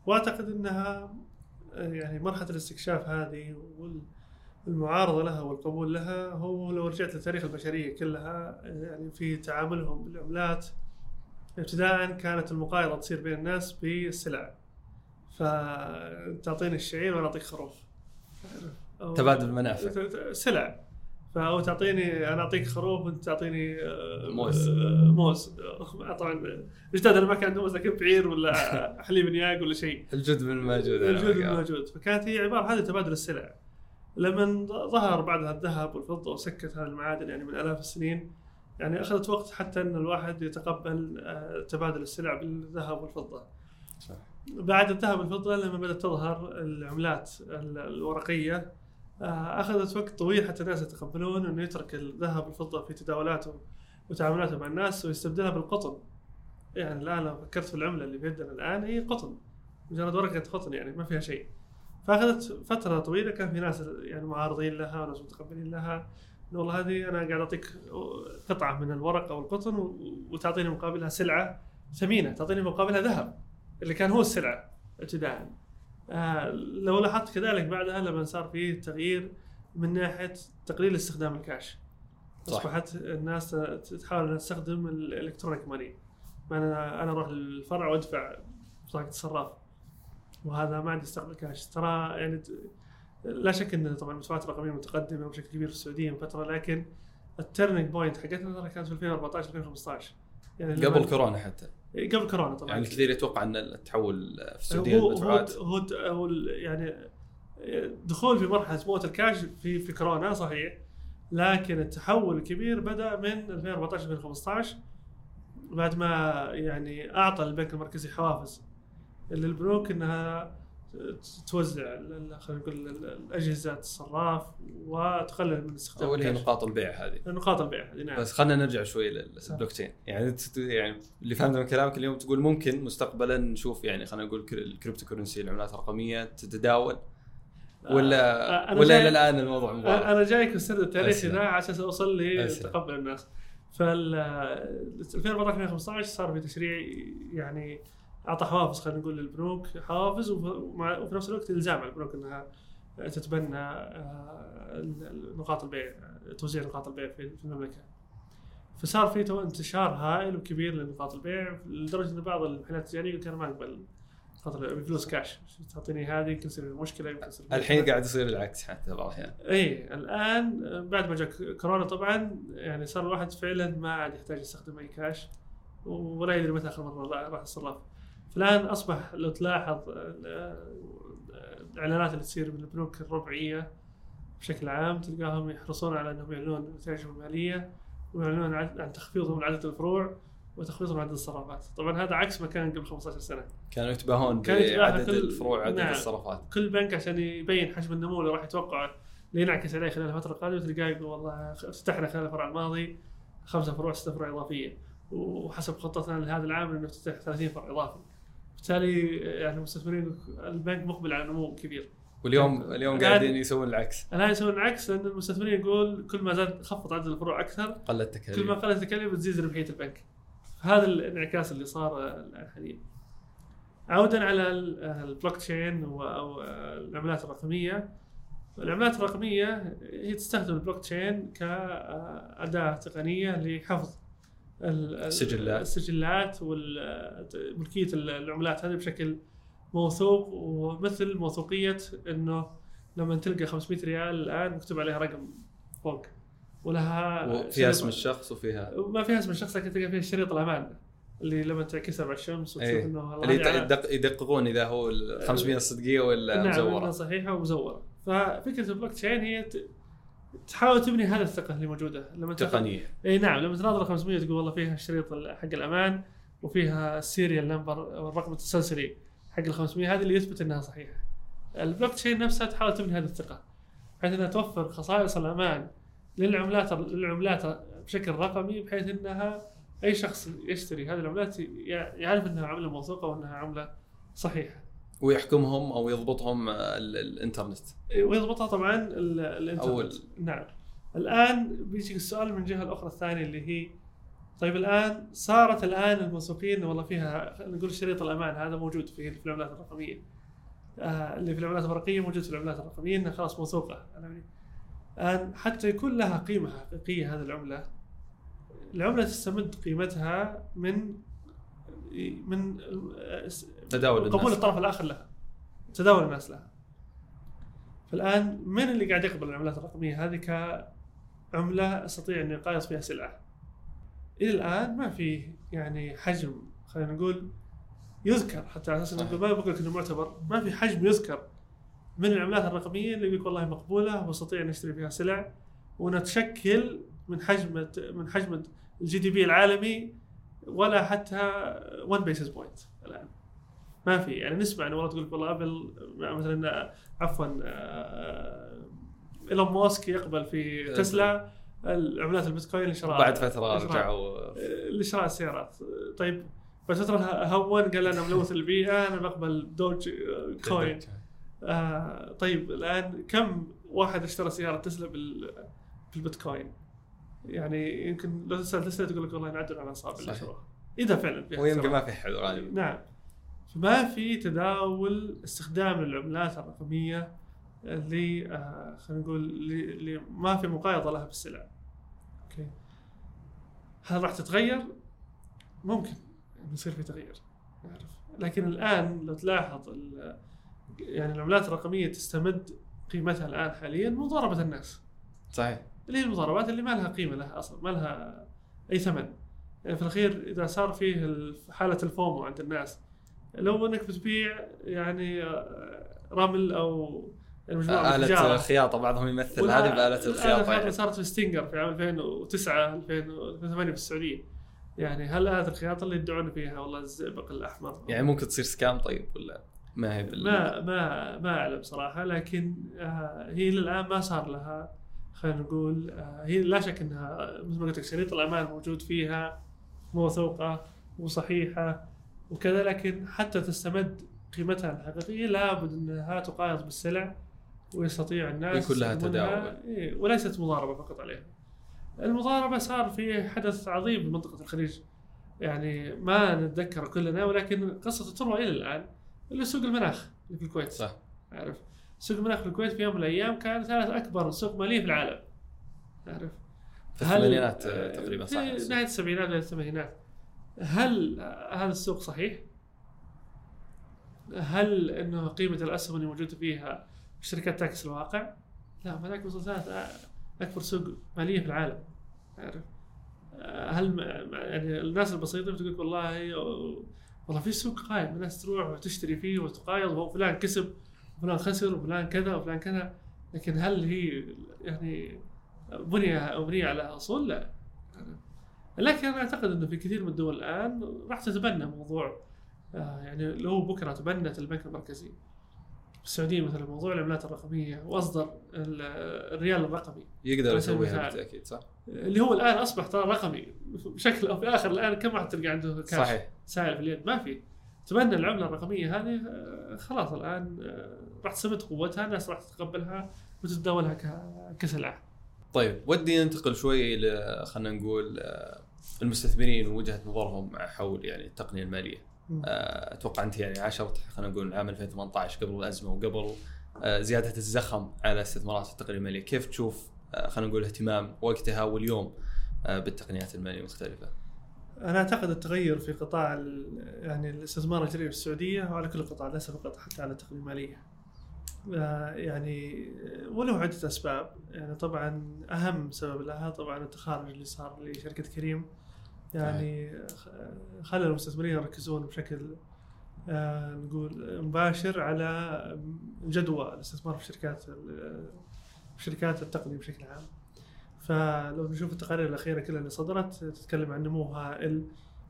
وأعتقد إنها يعني مرحلة الاستكشاف هذه وال المعارضة لها والقبول لها هو لو رجعت لتاريخ البشرية كلها يعني في تعاملهم بالعملات ابتداء كانت المقايضة تصير بين الناس بالسلع. فتعطيني الشعير وأنا أعطيك خروف. تبادل المنافع. سلع. فأو تعطيني أنا أعطيك خروف وأنت تعطيني آه، موز. آه، موز. طبعا اجدادنا ما كان عندهم موز لكن بعير ولا حليب نياق ولا شيء. الجد من الموجود الجود الموجود فكانت هي عبارة هذه تبادل السلع. لما ظهر بعدها الذهب والفضة وسكت هذه المعادن يعني من آلاف السنين يعني أخذت وقت حتى إن الواحد يتقبل آه، تبادل السلع بالذهب والفضة. صح. بعد الذهب والفضة لما بدأت تظهر العملات ال- الورقية أخذت وقت طويل حتى الناس يتقبلون إنه يترك الذهب والفضة في تداولاته وتعاملاته مع الناس ويستبدلها بالقطن. يعني الآن لو فكرت في العملة اللي بيدنا الآن هي قطن. مجرد ورقة قطن يعني ما فيها شيء. فأخذت فترة طويلة كان في ناس يعني معارضين لها وناس متقبلين لها. إنه والله هذه أنا قاعد أعطيك قطعة من الورق أو القطن وتعطيني مقابلها سلعة ثمينة تعطيني مقابلها ذهب اللي كان هو السلعة ابتداء. آه لو لاحظت كذلك بعدها لما صار في تغيير من ناحية تقليل استخدام الكاش. صح. أصبحت الناس تحاول انها تستخدم ال electronic money. أنا أنا أروح للفرع وأدفع بطاقة الصراف. وهذا ما عندي استقبال كاش ترى يعني لا شك إن طبعا المدفوعات الرقمية متقدمة بشكل كبير في السعودية من فترة لكن ال turning point حقتنا ترى كانت في 2014 2015 يعني قبل كورونا حتى. قبل كورونا طبعا. يعني الكثير يتوقع أن التحول في السعودية هو هو المدفوعات هو هو ال- يعني دخول في مرحلة موت الكاش في في كورونا صحيح لكن التحول الكبير بدأ من 2014 2015 بعد ما يعني أعطى البنك المركزي حوافز للبنوك إنها توزع خلينا نقول ال- ال- الاجهزه الصراف وتقلل من استخدام اول هي. نقاط البيع هذه. نقاط البيع هذه نعم. بس خلينا نرجع شوي للبلوك تشين يعني يعني اللي فهمته من كلامك اليوم تقول ممكن مستقبلا نشوف يعني خلينا نقول كر- ال cryptocurrency العملات الرقمية تتداول؟ ولا آه، أنا ولا إلى الآن الموضوع مغالط أنا جايك في السرد التاريخي. ذا على أساس اوصل. لتقبل الناس. فال 2014 2015 صار في تشريع يعني أعطى حوافز خلينا نقول للبنوك حوافز وفي نفس الوقت إلزام على البنوك إنها تتبنى آه، ال- ال- نقاط البيع توزيع نقاط البيع في المملكة. فصار في انتشار هائل وكبير لنقاط البيع لدرجة إن بعض المحلات التجارية يقول أنا ما نقاط البيع بفلوس كاش تعطيني هذه يمكن يصير في مشكلة يمكن يصير في الحين. قاعد يصير العكس حتى بعض الاحيان اي الآن بعد ما جاء كورونا طبعا يعني صار الواحد فعلا ما عاد يحتاج يستخدم أي كاش ولا يدري متى آخر مرة راح الصراف فالآن أصبح لو تلاحظ آه، الإعلانات اللي تصير من البنوك الربعية بشكل عام تلقاهم يحرصون على إنهم يعلنون نتائجهم المالية ويعلنون عن تخفيضهم من عدد الفروع وتخفيضهم عدد الصرافات. طبعا هذا عكس ما كان قبل 15 سنة. كانوا يتباهون بعدد الفروع عدد نعم. الصرافات. كل بنك عشان يبين حجم النمو اللي راح يتوقعه اللي ينعكس عليه خلال الفترة القادمة تلقاه يقول والله افتتحنا خلال الفرع الماضي خمسة فروع ستة فروع إضافية. وحسب خطتنا لهذا العام إنه نفتتح 30 فرع إضافي. بالتالي يعني المستثمرين البنك مقبل على نمو كبير. واليوم اليوم الآن- قاعدين يسوون العكس. الآن يسوون العكس لأن المستثمرين يقول كل ما زاد خفض عدد الفروع أكثر قلت كل ما قلت التكاليف بتزيد ربحية البنك. هذا الانعكاس اللي صار الان حاليا عودا على ال- البلوك تشين أو العملات الرقمية. العملات الرقمية هي تستخدم البلوك تشين كأداة تقنية لحفظ السجلات. السجلات وملكيه العملات هذه بشكل موثوق ومثل موثوقية إنه لما تلقى 500 ريال الآن مكتوب عليها رقم فوق ولها وفيها اسم الشخص وفيها ما فيها اسم الشخص لكن تلقى فيها شريط الأمان اللي لما تعكسها مع الشمس وتشوف إيه. إنه اللي يدق- يدققون إذا هو ال 500 صدقيه ولا نعم مزورة صحيحة ومزورة ففكرة البلوك تشين هي تحاول تبني هذه الثقة اللي موجودة لما تقنية إي نعم لما تناظر 500 تقول والله فيها الشريط ال- حق الأمان وفيها ال serial number الرقم التسلسلي حق ال 500 هذا اللي يثبت إنها صحيحة. البلوك تشين نفسها تحاول تبني هذه الثقة بحيث إنها توفر خصائص الأمان للعملات للعملات بشكل رقمي بحيث إنها أي شخص يشتري هذه العملات يعرف إنها عملة موثوقة وإنها عملة صحيحة. ويحكمهم أو يضبطهم ال- الإنترنت. ويضبطها طبعا ال- الإنترنت. أول- نعم. الآن بيجيك السؤال من الجهة الأخرى الثانية اللي هي طيب الآن صارت الآن الموثوقين والله فيها نقول شريط الأمان هذا موجود في في العملات الرقمية. آه اللي في العملات الورقية موجود في العملات الرقمية إنها خلاص موثوقة. يعني الآن حتى يكون لها قيمة حقيقية هذه العملة العملة تستمد قيمتها من من تداول قبول الناس الطرف الآخر لها. تداول الناس لها. فالآن من اللي قاعد يقبل العملات الرقمية؟ هذه كعملة أستطيع اني اقايض فيها سلعة. إلى الآن ما في يعني حجم خلينا نقول يذكر حتى على أساس. إنه ما بقول لك إنه معتبر. ما في حجم يذكر من العملات الرقمية اللي يقول لك والله مقبولة وأستطيع أن أشتري فيها سلع وانها تشكل من حجم من حجم ال GDP العالمي ولا حتى 1 basis point الآن. ما في يعني نسمع إنه والله تقول لك والله أبل مثلا عفوا إيلون ماسك يقبل في تسلا العملات البيتكوين لشراء بعد فترة رجعوا. لشراء السيارات. طيب بعد فترة هون قال أنا ملوث البيئه أنا بقبل دوج كوين. آه طيب الآن كم واحد اشترى سيارة تسلا بال بالبيتكوين؟ يعني يمكن لو تسأل تسلا تقول لك والله نعدل على اصابع اللي. شروها. إذا فعلا ويمكن. ما في حد غالبا. نعم. فما في تداول استخدام العملات الرقمية اللي آه خلينا نقول اللي, ما في مقايضة لها بالسلع. أوكي. هل راح تتغير؟ ممكن يصير في تغير. نعرف. لكن الآن لو تلاحظ يعني العملات الرقمية تستمد قيمتها الآن حاليا من مضاربة الناس. صحيح اللي هي المضاربات اللي ما لها قيمة لها أصلا ما لها أي ثمن يعني في الأخير إذا صار فيه ال- حالة الفومو عند الناس لو انك بتبيع يعني آه، رمل أو آلة التجارة. خياطة بعضهم يمثل. هذه بآلة الخياطة يعني. صارت في ستينجر في عام 2009 2008 في السعودية. يعني هل آلة الخياطة اللي يدعون فيها؟ والله الزئبق الأحمر. يعني ممكن تصير سكام طيب ولا ما هي بال... ما ما ما أعلم صراحة لكن آه هي للآن ما صار لها خلينا نقول آه هي لا شك إنها مثل ما قلت لك شريط الأمان موجود فيها موثوقه وصحيحه وكذا لكن حتى تستمد قيمتها الحقيقية. لابد أنها تقايض بالسلع ويستطيع الناس ويكون لها تداول. إيه وليست مضاربة فقط عليها. المضاربة صار في حدث عظيم بمنطقه الخليج. يعني ما نتذكر كلنا ولكن قصة تروى إلى الآن اللي سوق المناخ في الكويت. صح. عارف؟ سوق المناخ في الكويت في يوم من الأيام كان ثالث أكبر سوق ماليه في العالم. عارف؟ في هل- الثمانينات آه، تقريبا صح. في نهاية السبعينات بداية الثمانينات. هل هذا السوق صحيح؟ هل إنه قيمة الأسهم اللي موجودة فيها الشركات تعكس الواقع؟ لا تعكس ثالث أكبر سوق مالية في العالم هل يعني الناس البسيطة بتقول والله والله في سوق قائم الناس تروح وتشتري فيه وتقايض وفلان كسب وفلان خسر وفلان كذا وفلان كذا لكن هل هي يعني بني مبنيه على أصول؟ لا لكن أنا أعتقد إنه في كثير من الدول الآن راح تتبنى موضوع آه، يعني لو بكرة تبنت البنك المركزي. السعودية مثلا موضوع العملات الرقمية وأصدر ال- الريال الرقمي. يقدر يسويها. بالتأكيد صح؟ اللي هو الآن أصبح ترى رقمي بشكل أو بآخر الآن كم واحد تلقى عنده كاش صحيح. سائل في اليد. ما في. تبنى العملة الرقمية هذه آه، خلاص الآن آه، راح تثبت قوتها الناس راح تتقبلها وتتداولها كسلعة. طيب ودي ننتقل شوي ل خلينا نقول المستثمرين ووجهه نظرهم حول يعني التقنية المالية. آه، أتوقع أنت يعني عاشرت خلينا نقول عام 2018 قبل الأزمة وقبل آه، زيادة الزخم على استثمارات التقنية المالية، كيف تشوف آه، خلينا نقول اهتمام وقتها واليوم بالتقنيات المالية المختلفة؟ أنا أعتقد التغير في قطاع يعني الاستثمار الجريء في السعودية وعلى كل القطاع ليس فقط حتى على التقنية المالية. آه، يعني وله عدة أسباب. يعني طبعا أهم سبب لها طبعا التخارج اللي صار لشركة كريم. يعني خلى المستثمرين يركزون بشكل آه، نقول مباشر على جدوى الاستثمار في شركات ال- في شركات التقنية بشكل عام. فلو نشوف التقارير الأخيرة كلها اللي صدرت تتكلم عن نمو هائل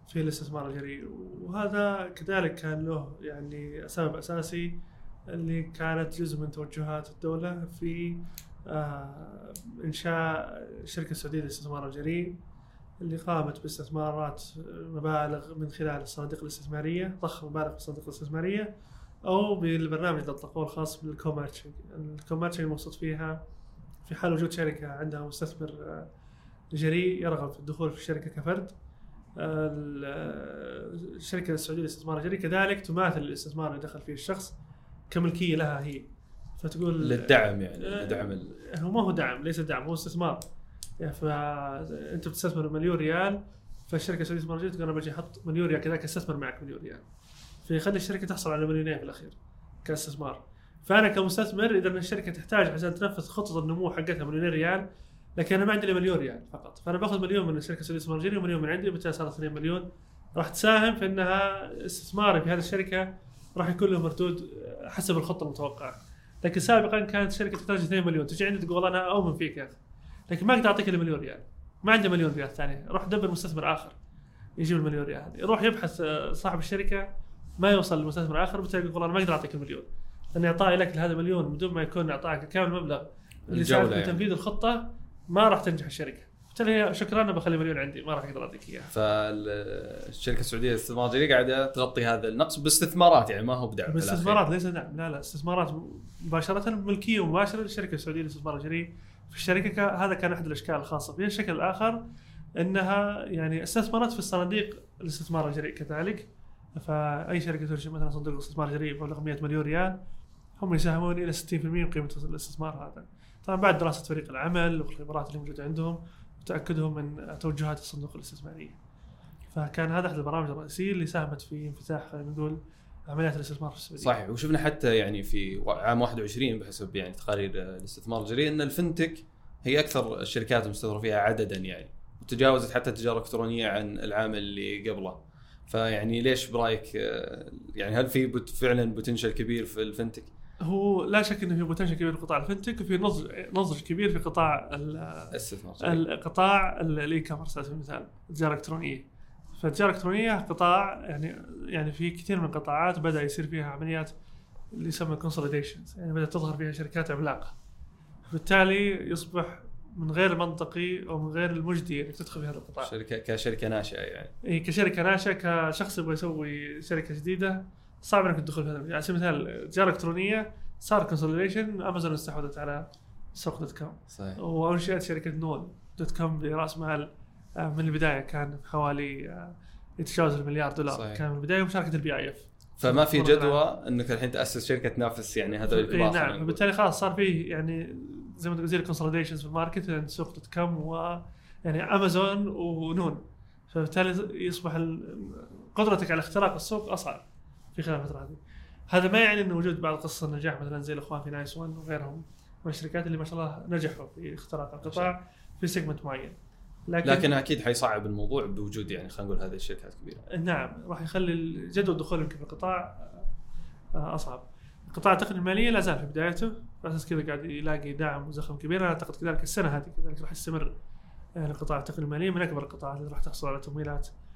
في الاستثمار الجريء. وهذا كذلك كان له يعني سبب أساسي اللي كانت جزء من توجهات الدولة في آه، إنشاء الشركة السعوديه للاستثمار الجريء اللي قامت باستثمارات مبالغ من خلال الصناديق الاستثمارية ضخ مبالغ في الصناديق الاستثمارية أو بالبرنامج اللي اطلقوه الخاص بال co-matching ال co-matching المقصود فيها في حال وجود شركة عندها مستثمر آه، جريء يرغب في الدخول في الشركة كفرد. ال- آه، الشركة السعودية للاستثمار الجريء كذلك تماثل الاستثمار اللي دخل فيه الشخص. كملكية لها هي. فتقول للدعم يعني آه، لدعم ال- هو ما هو دعم ليس دعم هو استثمار. يعني فانت بتستثمر مليون ريال فالشركة السعودية الجريء تقول أنا بجي أحط مليون ريال كذلك استثمر معك مليون ريال. فيخلي الشركة تحصل على مليونين في الأخير كاستثمار. فأنا كمستثمر إذا الشركة تحتاج عشان تنفذ خطه النمو حقتها مليونين ريال لكن أنا ما عندي إلا مليون ريال فقط. فأنا باخذ مليون من الشركة السعودية الجريء ومليون من عندي وبالتالي صارت 2 مليون. راح تساهم في إنها استثماري في هذه الشركة راح يكون له مردود حسب الخطه المتوقعه لكن سابقا كانت الشركة تحتاج 2 مليون. تجي عندي تقول أنا أؤمن فيك يا أخي. لكن ما أقدر أعطيك إلا مليون ريال. ما عندي مليون ريال ثاني. روح دبر مستثمر آخر. يجيب المليون ريال هذه. يروح يبحث آه، صاحب الشركة ما يوصل لمستثمر آخر بالتالي يقول أنا ما أقدر أعطيك المليون. لأن اعطائي لك لهذا مليون بدون ما يكون اعطائك كامل المبلغ. اللي يساعدك في يعني. تنفيذ الخطة ما راح تنجح الشركة. بالتالي شكرا بخلي مليون عندي ما راح أقدر أعطيك اياه فالشركة السعودية للاستثمار الجريء قاعدة تغطي هذا النقص باستثمارات يعني ما هو بدعم. باستثمارات ليس دعم لا لا استثمارات مباشرة ملكية مباشره للشركه السعودية للاستثمار الجريء في الشركة هذا كان أحد الأشكال الخاصة. فيها الشكل الآخر إنها يعني استثمرت في الصناديق الاستثمار الجريء كذلك. فأي شركة تنشئ مثلا صندوق استثمار جريء بمبلغ 100 مليون ريال هم يساهمون إلى 60% من قيمة الاستثمار هذا. طبعا بعد دراسة فريق العمل والخبرات اللي موجودة عندهم وتاكدهم من توجهات الصندوق الاستثمارية. فكان هذا أحد البرامج الرئيسية اللي ساهمت في انفتاح خلينا نقول عمليات الاستثمار في السعودية. صحيح. وشفنا حتى يعني في عام 21 بحسب يعني تقارير الاستثمار الجريء أن الفنتك هي أكثر الشركات المستثمر فيها عددا يعني وتجاوزت حتى التجارة الإلكترونية عن العام اللي قبله. فيعني ليش برأيك آه، يعني هل في فعلا potential كبير في ال fintech؟ هو لا شك إنه في potential كبير في قطاع ال fintech وفي نضج نضج كبير في قطاع ال- الاستثمار ال- ال e-commerce على سبيل المثال التجاره الإلكترونية. فالتجاره الإلكترونية قطاع يعني يعني في كثير من القطاعات بدأ يصير فيها عمليات اللي يسمى consolidations يعني بدأت تظهر فيها شركات عملاقة. بالتالي يصبح من غير منطقي أو من غير المجدي إنك تدخل في هذا القطاع. شركه كشركة ناشئة يعني. إيه كشركة ناشئة كشخص يبغى يسوي شركة جديدة صعب إنك تدخل في هذا. المجال. على سبيل المثال التجاره الالكترونيه صار consolidation امازون استحوذت على سوق دوت كوم صحيح. وانشئت شركة نون دوت كوم برأس مال آه، من البداية كان حوالي آه، يتجاوز المليار دولار. صحيح. كان من البداية مشاركة ال PIF فما في جدوى إنك الحين تأسس شركة تنافس يعني هذول الكبار نعم. فبالتالي خلاص صار فيه يعني زي ما تقول زي ال consolidations في ال market يعني سوق دوت كوم و يعني امازون ونون فبالتالي يصبح قدرتك على اختراق السوق أصعب. في خلال الفترة هذه. هذا ما يعني إنه وجود بعض قصص النجاح مثلا زي الأخوان في نايس 1 وغيرهم من الشركات اللي ما شاء الله نجحوا في اختراق القطاع في segment معين. لكن, لكن أكيد حيصعب الموضوع بوجود يعني خلينا نقول هذه الشركات كبيرة. نعم راح يخلي جدوى الدخول يمكن في القطاع آه، أصعب. قطاع التقنيه المالية لا زال في بدايته. على أساس كذا قاعد يلاقي دعم وزخم كبير. أنا أعتقد كذلك السنة هذه كذلك راح يستمر يعني قطاع التقنيه المالية. من أكبر القطاعات اللي راح تحصل على تمويلات آه، آه،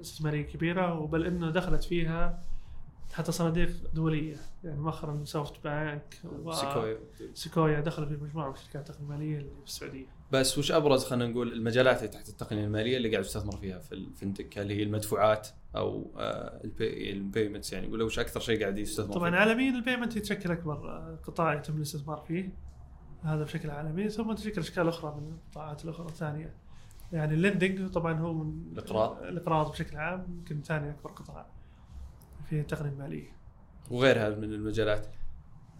استثمارية كبيرة وبل إنه دخلت فيها حتى صناديق دولية. يعني مؤخرا SoftBank Sequoia. Sequoia دخلوا في مجموعة من الشركات التقنية المالية اللي في السعودية. بس وش أبرز خلينا نقول المجالات اللي تحت التقنية المالية اللي قاعد تستثمر فيها في ال fintech هل هي المدفوعات أو آه، ال pay ال payments؟ يعني ولا وش أكثر شيء قاعد يستثمر طبعا فيه؟ عالميا ال payments تشكل أكبر آه، قطاع يتم الاستثمار فيه. هذا بشكل عالمي ثم تشكل أشكال أخرى من القطاعات الأخرى الثانية. يعني ال lending طبعا هو من الإقراض. الإقراض بشكل عام يمكن ثاني أكبر قطاع في التقنية المالية. وغيرها من المجالات.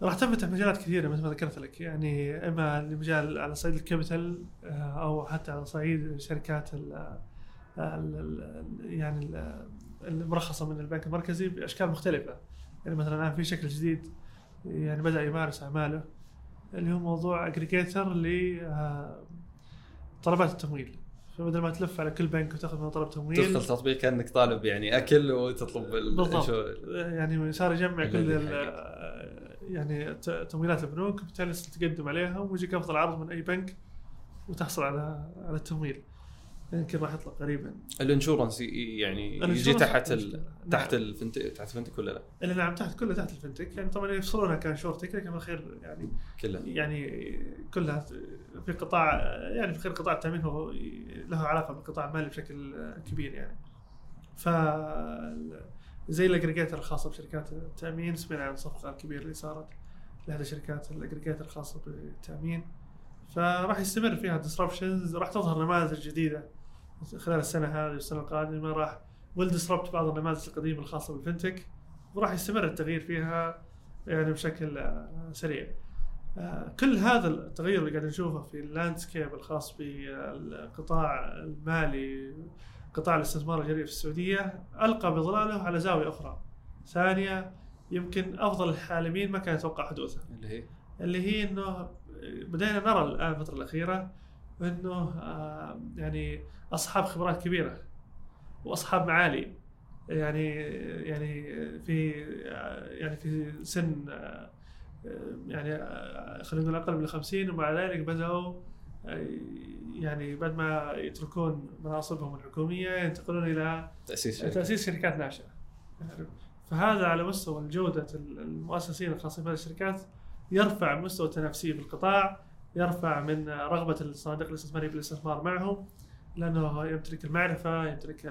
راح تنفتح مجالات كثيرة مثل ما ذكرت لك. يعني إما لمجال على صعيد ال capital آه، أو حتى على صعيد شركات ال ال- يعني ال- المرخصة من البنك المركزي بأشكال مختلفة. يعني مثلا الآن في شكل جديد يعني بدأ يمارس أعماله اللي هو موضوع اجريجيتر لطلبات التمويل. فبدل ما تلف على كل بنك وتاخذ منه طلب تمويل تدخل تطبيق كأنك طالب يعني أكل وتطلب ال- بالضبط. يعني صار يجمع كل يعني تمويلات البنوك بالتالي تقدم عليها ويجيك أفضل عرض من أي بنك وتحصل على على التمويل. يمكن راح يطلق قريبا. الانشورنس يعني يجي تحت. ال... نعم. تحت الفنتك تحت الفنتك ولا لا؟ اللي نعم تحت كلها تحت الفنتك. يعني طبعا يفصلونها كانشورتك لكن بالخير يعني. كلها يعني كلها في قطاع يعني في خير قطاع التأمين هو له علاقة بالقطاع المالي بشكل كبير يعني. ف زي الاجريجيتر الخاصة بشركات التأمين سمعنا عن الصفقه الكبيره اللي صارت لهذه الشركات ال aggregator الخاصة بالتأمين. فراح يستمر فيها disruptions راح تظهر نماذج جديدة. خلال السنة هذه والسنة القادمة راح ت disrupt بعض النماذج القديمة الخاصة بال fintech وراح يستمر التغيير فيها يعني بشكل آه، سريع. آه، كل هذا التغير اللي قاعد نشوفه في ال landscape الخاص بالقطاع المالي قطاع الاستثمار الجريء في السعودية ألقى بظلاله على زاوية أخرى. ثانية يمكن أفضل الحالمين ما كان يتوقع حدوثها. اللي هي؟ اللي هي إنه بدينا نرى الآن الفترة الأخيرة إنه آه، يعني أصحاب خبرات كبيرة وأصحاب معالي. يعني يعني في يعني في سن يعني خلينا نقول أقل من 50 ومع ذلك بدأوا يعني بعد ما يتركون مناصبهم الحكومية ينتقلون إلى تأسيس شركه تأسيس شركات ناشئة. فهذا على مستوى جوده المؤسسين الخاصين بهذه الشركات يرفع مستوى التنافسية في القطاع يرفع من رغبة الصناديق الاستثمارية بالاستثمار معهم لأنه يمتلك المعرفة يمتلك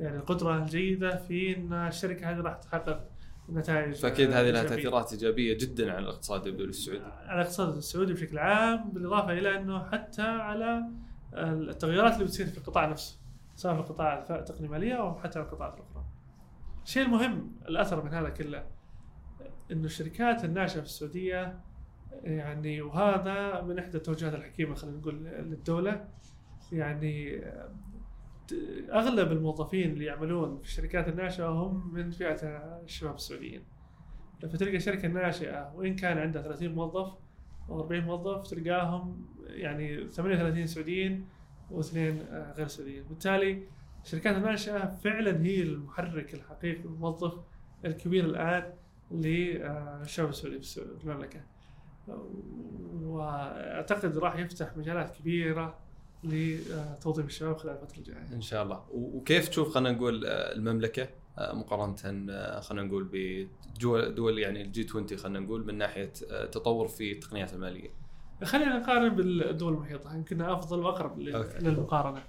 يعني القدرة الجيدة في إن الشركة هذه راح تحقق نتائج فأكيد هذه لها. تأثيرات إيجابية جدا على الاقتصاد الدولي السعودي على الاقتصاد السعودي بشكل عام بالإضافة إلى إنه حتى على التغيرات اللي بتصير في القطاع نفسه سواء في القطاع التقنيه الماليه أو حتى القطاعات الأخرى. الشيء المهم الأثر من هذا كله إنه الشركات الناشئه في السعودية يعني وهذا من إحدى التوجهات الحكيمة خلينا نقول للدولة يعني أغلب الموظفين اللي يعملون في الشركات الناشئة هم من فئة الشباب السعوديين. فتلقى شركة ناشئة وإن كان عندها 30 موظف أو 40 موظف تلقاهم يعني 38 سعوديين واثنين آه، غير سعوديين، بالتالي الشركات الناشئة فعلا هي المحرك الحقيقي الموظف الكبير الآن للشباب السعودي في السعودية- في المملكة. وأعتقد راح يفتح مجالات كبيرة لتوظيف الشباب خلال الفترة الجاية. إن شاء الله. وكيف تشوف خلينا نقول آه، المملكة آه، مقارنة آه، خلينا نقول بدول دول يعني الجي 20 خلينا نقول من ناحية تطور في التقنيات المالية؟ خلينا نقارن بالدول المحيطة. يمكن أفضل وأقرب لل- okay. للمقارنة.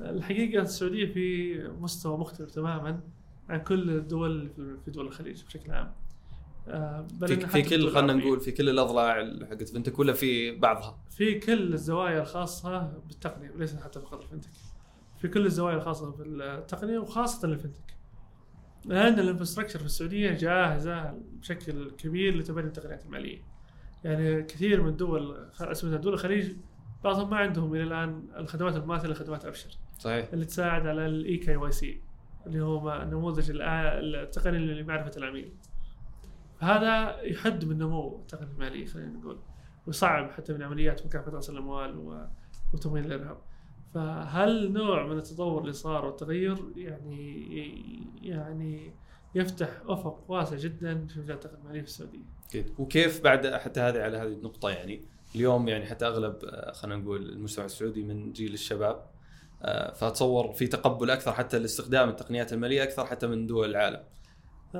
الحقيقة السعودية في مستوى مختلف تماما عن كل الدول في- دول الخليج بشكل عام. في, إن في حتى كل خلينا. نقول في كل الأضلاع حقت fintech ولا في بعضها؟ في كل الزوايا الخاصة بالتقنية وليس حتى فقط ال fintech في كل الزوايا الخاصة بالتقنية وخاصة ال fintech لأن ال infrastructure في السعودية جاهزة بشكل كبير لتبني التقنيات المالية. يعني كثير من الدول اسمها دول الخليج بعضهم ما عندهم إلى الآن الخدمات المماثله لخدمات أبشر. صحيح. اللي تساعد على ال eKYC اللي هو نموذج التقني لمعرفة العميل. فهذا يحد من نمو التقنية المالية خلينا نقول. ويصعب حتى من عمليات مكافحة رأس الاموال وتمويل الإرهاب. فهالنوع من التطور اللي صار والتغير يعني يعني يفتح أفق واسع جدا في مجال التقنية المالية في السعودية؟ أكيد وكيف بعد حتى هذه على هذه النقطة يعني اليوم يعني حتى أغلب آه، خلينا نقول المجتمع السعودي من جيل الشباب آه، فاتصور في تقبل أكثر حتى لاستخدام التقنيات المالية أكثر حتى من دول العالم.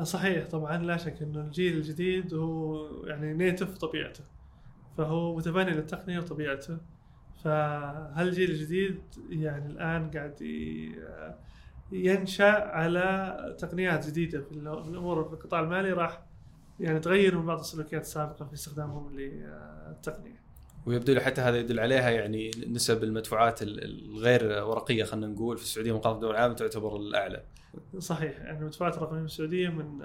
صحيح طبعا لا شك انه الجيل الجديد هو يعني نيتف طبيعته فهو متبني للتقنية وطبيعته فهالجيل الجديد يعني الآن قاعد ينشأ على تقنيات جديدة في الأمور في القطاع المالي راح يعني تغير من بعض السلوكيات السابقة في استخدامهم للتقنية. ويبدو لي حتى هذا يدل عليها يعني نسب المدفوعات الغير ورقية خلينا نقول في السعودية مقارنه بالدول العالم تعتبر الأعلى. صحيح يعني المدفوعات الرقمية في السعودية من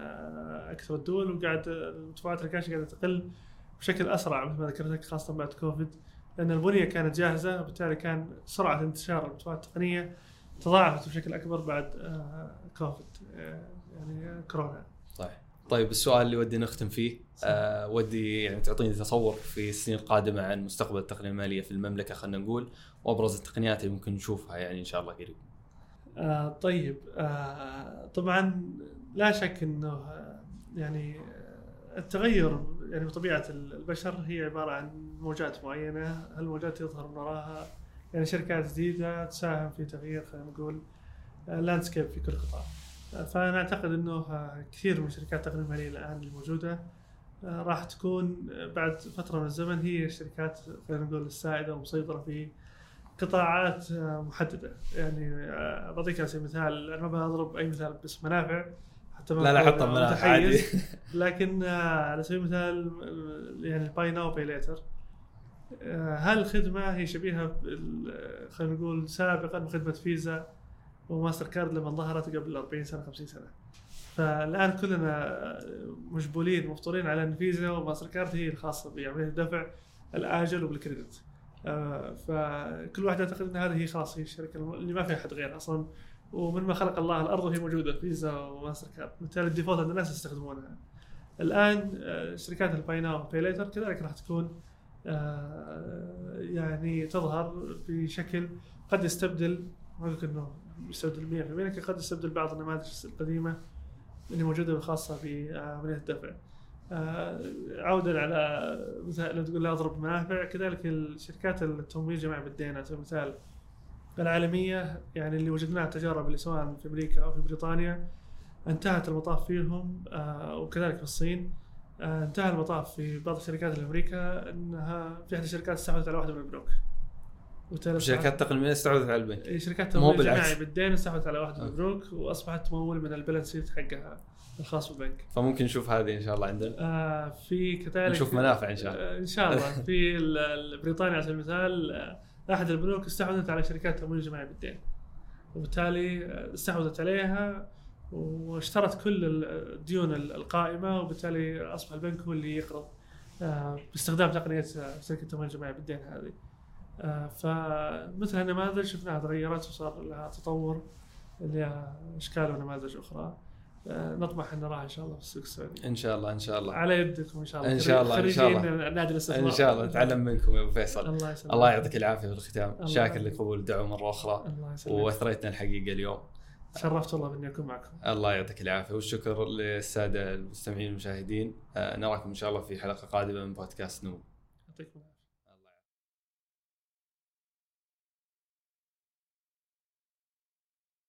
أكثر الدول وقاعد المدفوعات الكاش قاعدة تقل بشكل أسرع مثل ما ذكرت لك خاصة بعد كوفيد لأن البنية كانت جاهزة وبالتالي كان سرعة انتشار المدفوعات التقنية تضاعفت بشكل أكبر بعد آه، كوفيد آه، يعني كورونا. صحيح. طيب السؤال اللي ودي نختم فيه آه ودي يعني تعطيني تصور في السنين القادمة عن مستقبل التقنية المالية في المملكة خلينا نقول وأبرز التقنيات اللي ممكن نشوفها يعني إن شاء الله قريب. آه طيب آه طبعا لا شك إنه آه، يعني التغير يعني بطبيعة البشر هي عبارة عن موجات معينة، هالموجات يظهر من وراها يعني شركات جديدة تساهم في تغيير خلينا نقول لاندسكيب في كل قطاع. فأنا أعتقد إنه كثير من شركات التقنيه الماليه الآن اللي موجودة راح تكون بعد فترة من الزمن هي الشركات خلينا نقول السائدة والمسيطرة في قطاعات محددة. يعني بعطيك على سبيل المثال أنا ما بضرب أي مثال بس منافع حتى لا لا حط منافع عادي. لكن على سبيل المثال يعني buy now pay later هالخدمه هي شبيهة خلينا نقول سابقا بخدمة Visa و Mastercard لما ظهرت قبل 40 سنة 50 سنة؟ فالآن كلنا مجبولين مفطورين على إن Visa و Mastercard هي الخاصة بعمليه الدفع الآجل وبال credit. آه، فكل واحد يعتقد إن هذه هي خلاص هي الشركة اللي ما فيها حد غيرها أصلا. ومن ما خلق الله الأرض وهي موجودة Visa و Mastercard بالتالي ال default ان الناس يستخدمونها. الآن آه، شركات ال buy now pay later كذلك راح تكون آه، يعني تظهر بشكل قد يستبدل ما أقول إنه يستبدل 100% لكن قد يستبدل بعض النماذج القديمة اللي موجودة خاصه بعملية الدفع. آه، عودا على مثال لو تقول لا أضرب منافع كذلك الشركات التمويل الجمعي بالدين على سبيل المثال العالمية يعني اللي وجدناها التجارب اللي سواء في أمريكا أو في بريطانيا انتهت المطاف فيهم آه، وكذلك في الصين آه، انتهى المطاف في بعض الشركات في أمريكا إنها في أحد الشركات استحوذت على واحدة من البنوك. شركات تقنيه استحوذت على البنك. اي شركات تمويل جماعي بالدين استحوذت على واحدة من البنوك وأصبحت تمول من البالانس شيت حقها. الخاص بالبنك. فممكن نشوف هذه إن شاء الله عندنا. آه في كذلك نشوف منافع إن شاء الله. آه إن شاء الله. في بريطانيا على سبيل المثال آه، أحد البنوك استحوذت على شركات تمويل جماعي بالدين وبالتالي آه، استحوذت عليها واشترت كل الديون القائمة وبالتالي أصبح البنك هو اللي يقرض باستخدام تقنية شركة التمويل الجماعي بالدين هذه. فمثل هالنماذج شفناها تغيرت وصار لها تطور لها إشكال ونماذج أخرى. نطمح ان نراها إن شاء الله في السوق السعودي. إن شاء الله إن شاء الله. على يدكم إن شاء الله. إن شاء الله إن شاء الله. نادي الاستثمار. إن شاء الله نتعلم منكم يا أبو فيصل. الله يسلمك. الله يعطيك العافية في الختام، شاكر لقبول الدعوه مرة أخرى. الله يسلمك. واثريتنا الحقيقة اليوم. تشرفت والله اني أكون معكم. الله يعطيك العافية والشكر للسادة المستمعين المشاهدين، آه، نراكم إن شاء الله في حلقة قادمة من بودكاست نور. يعطيكم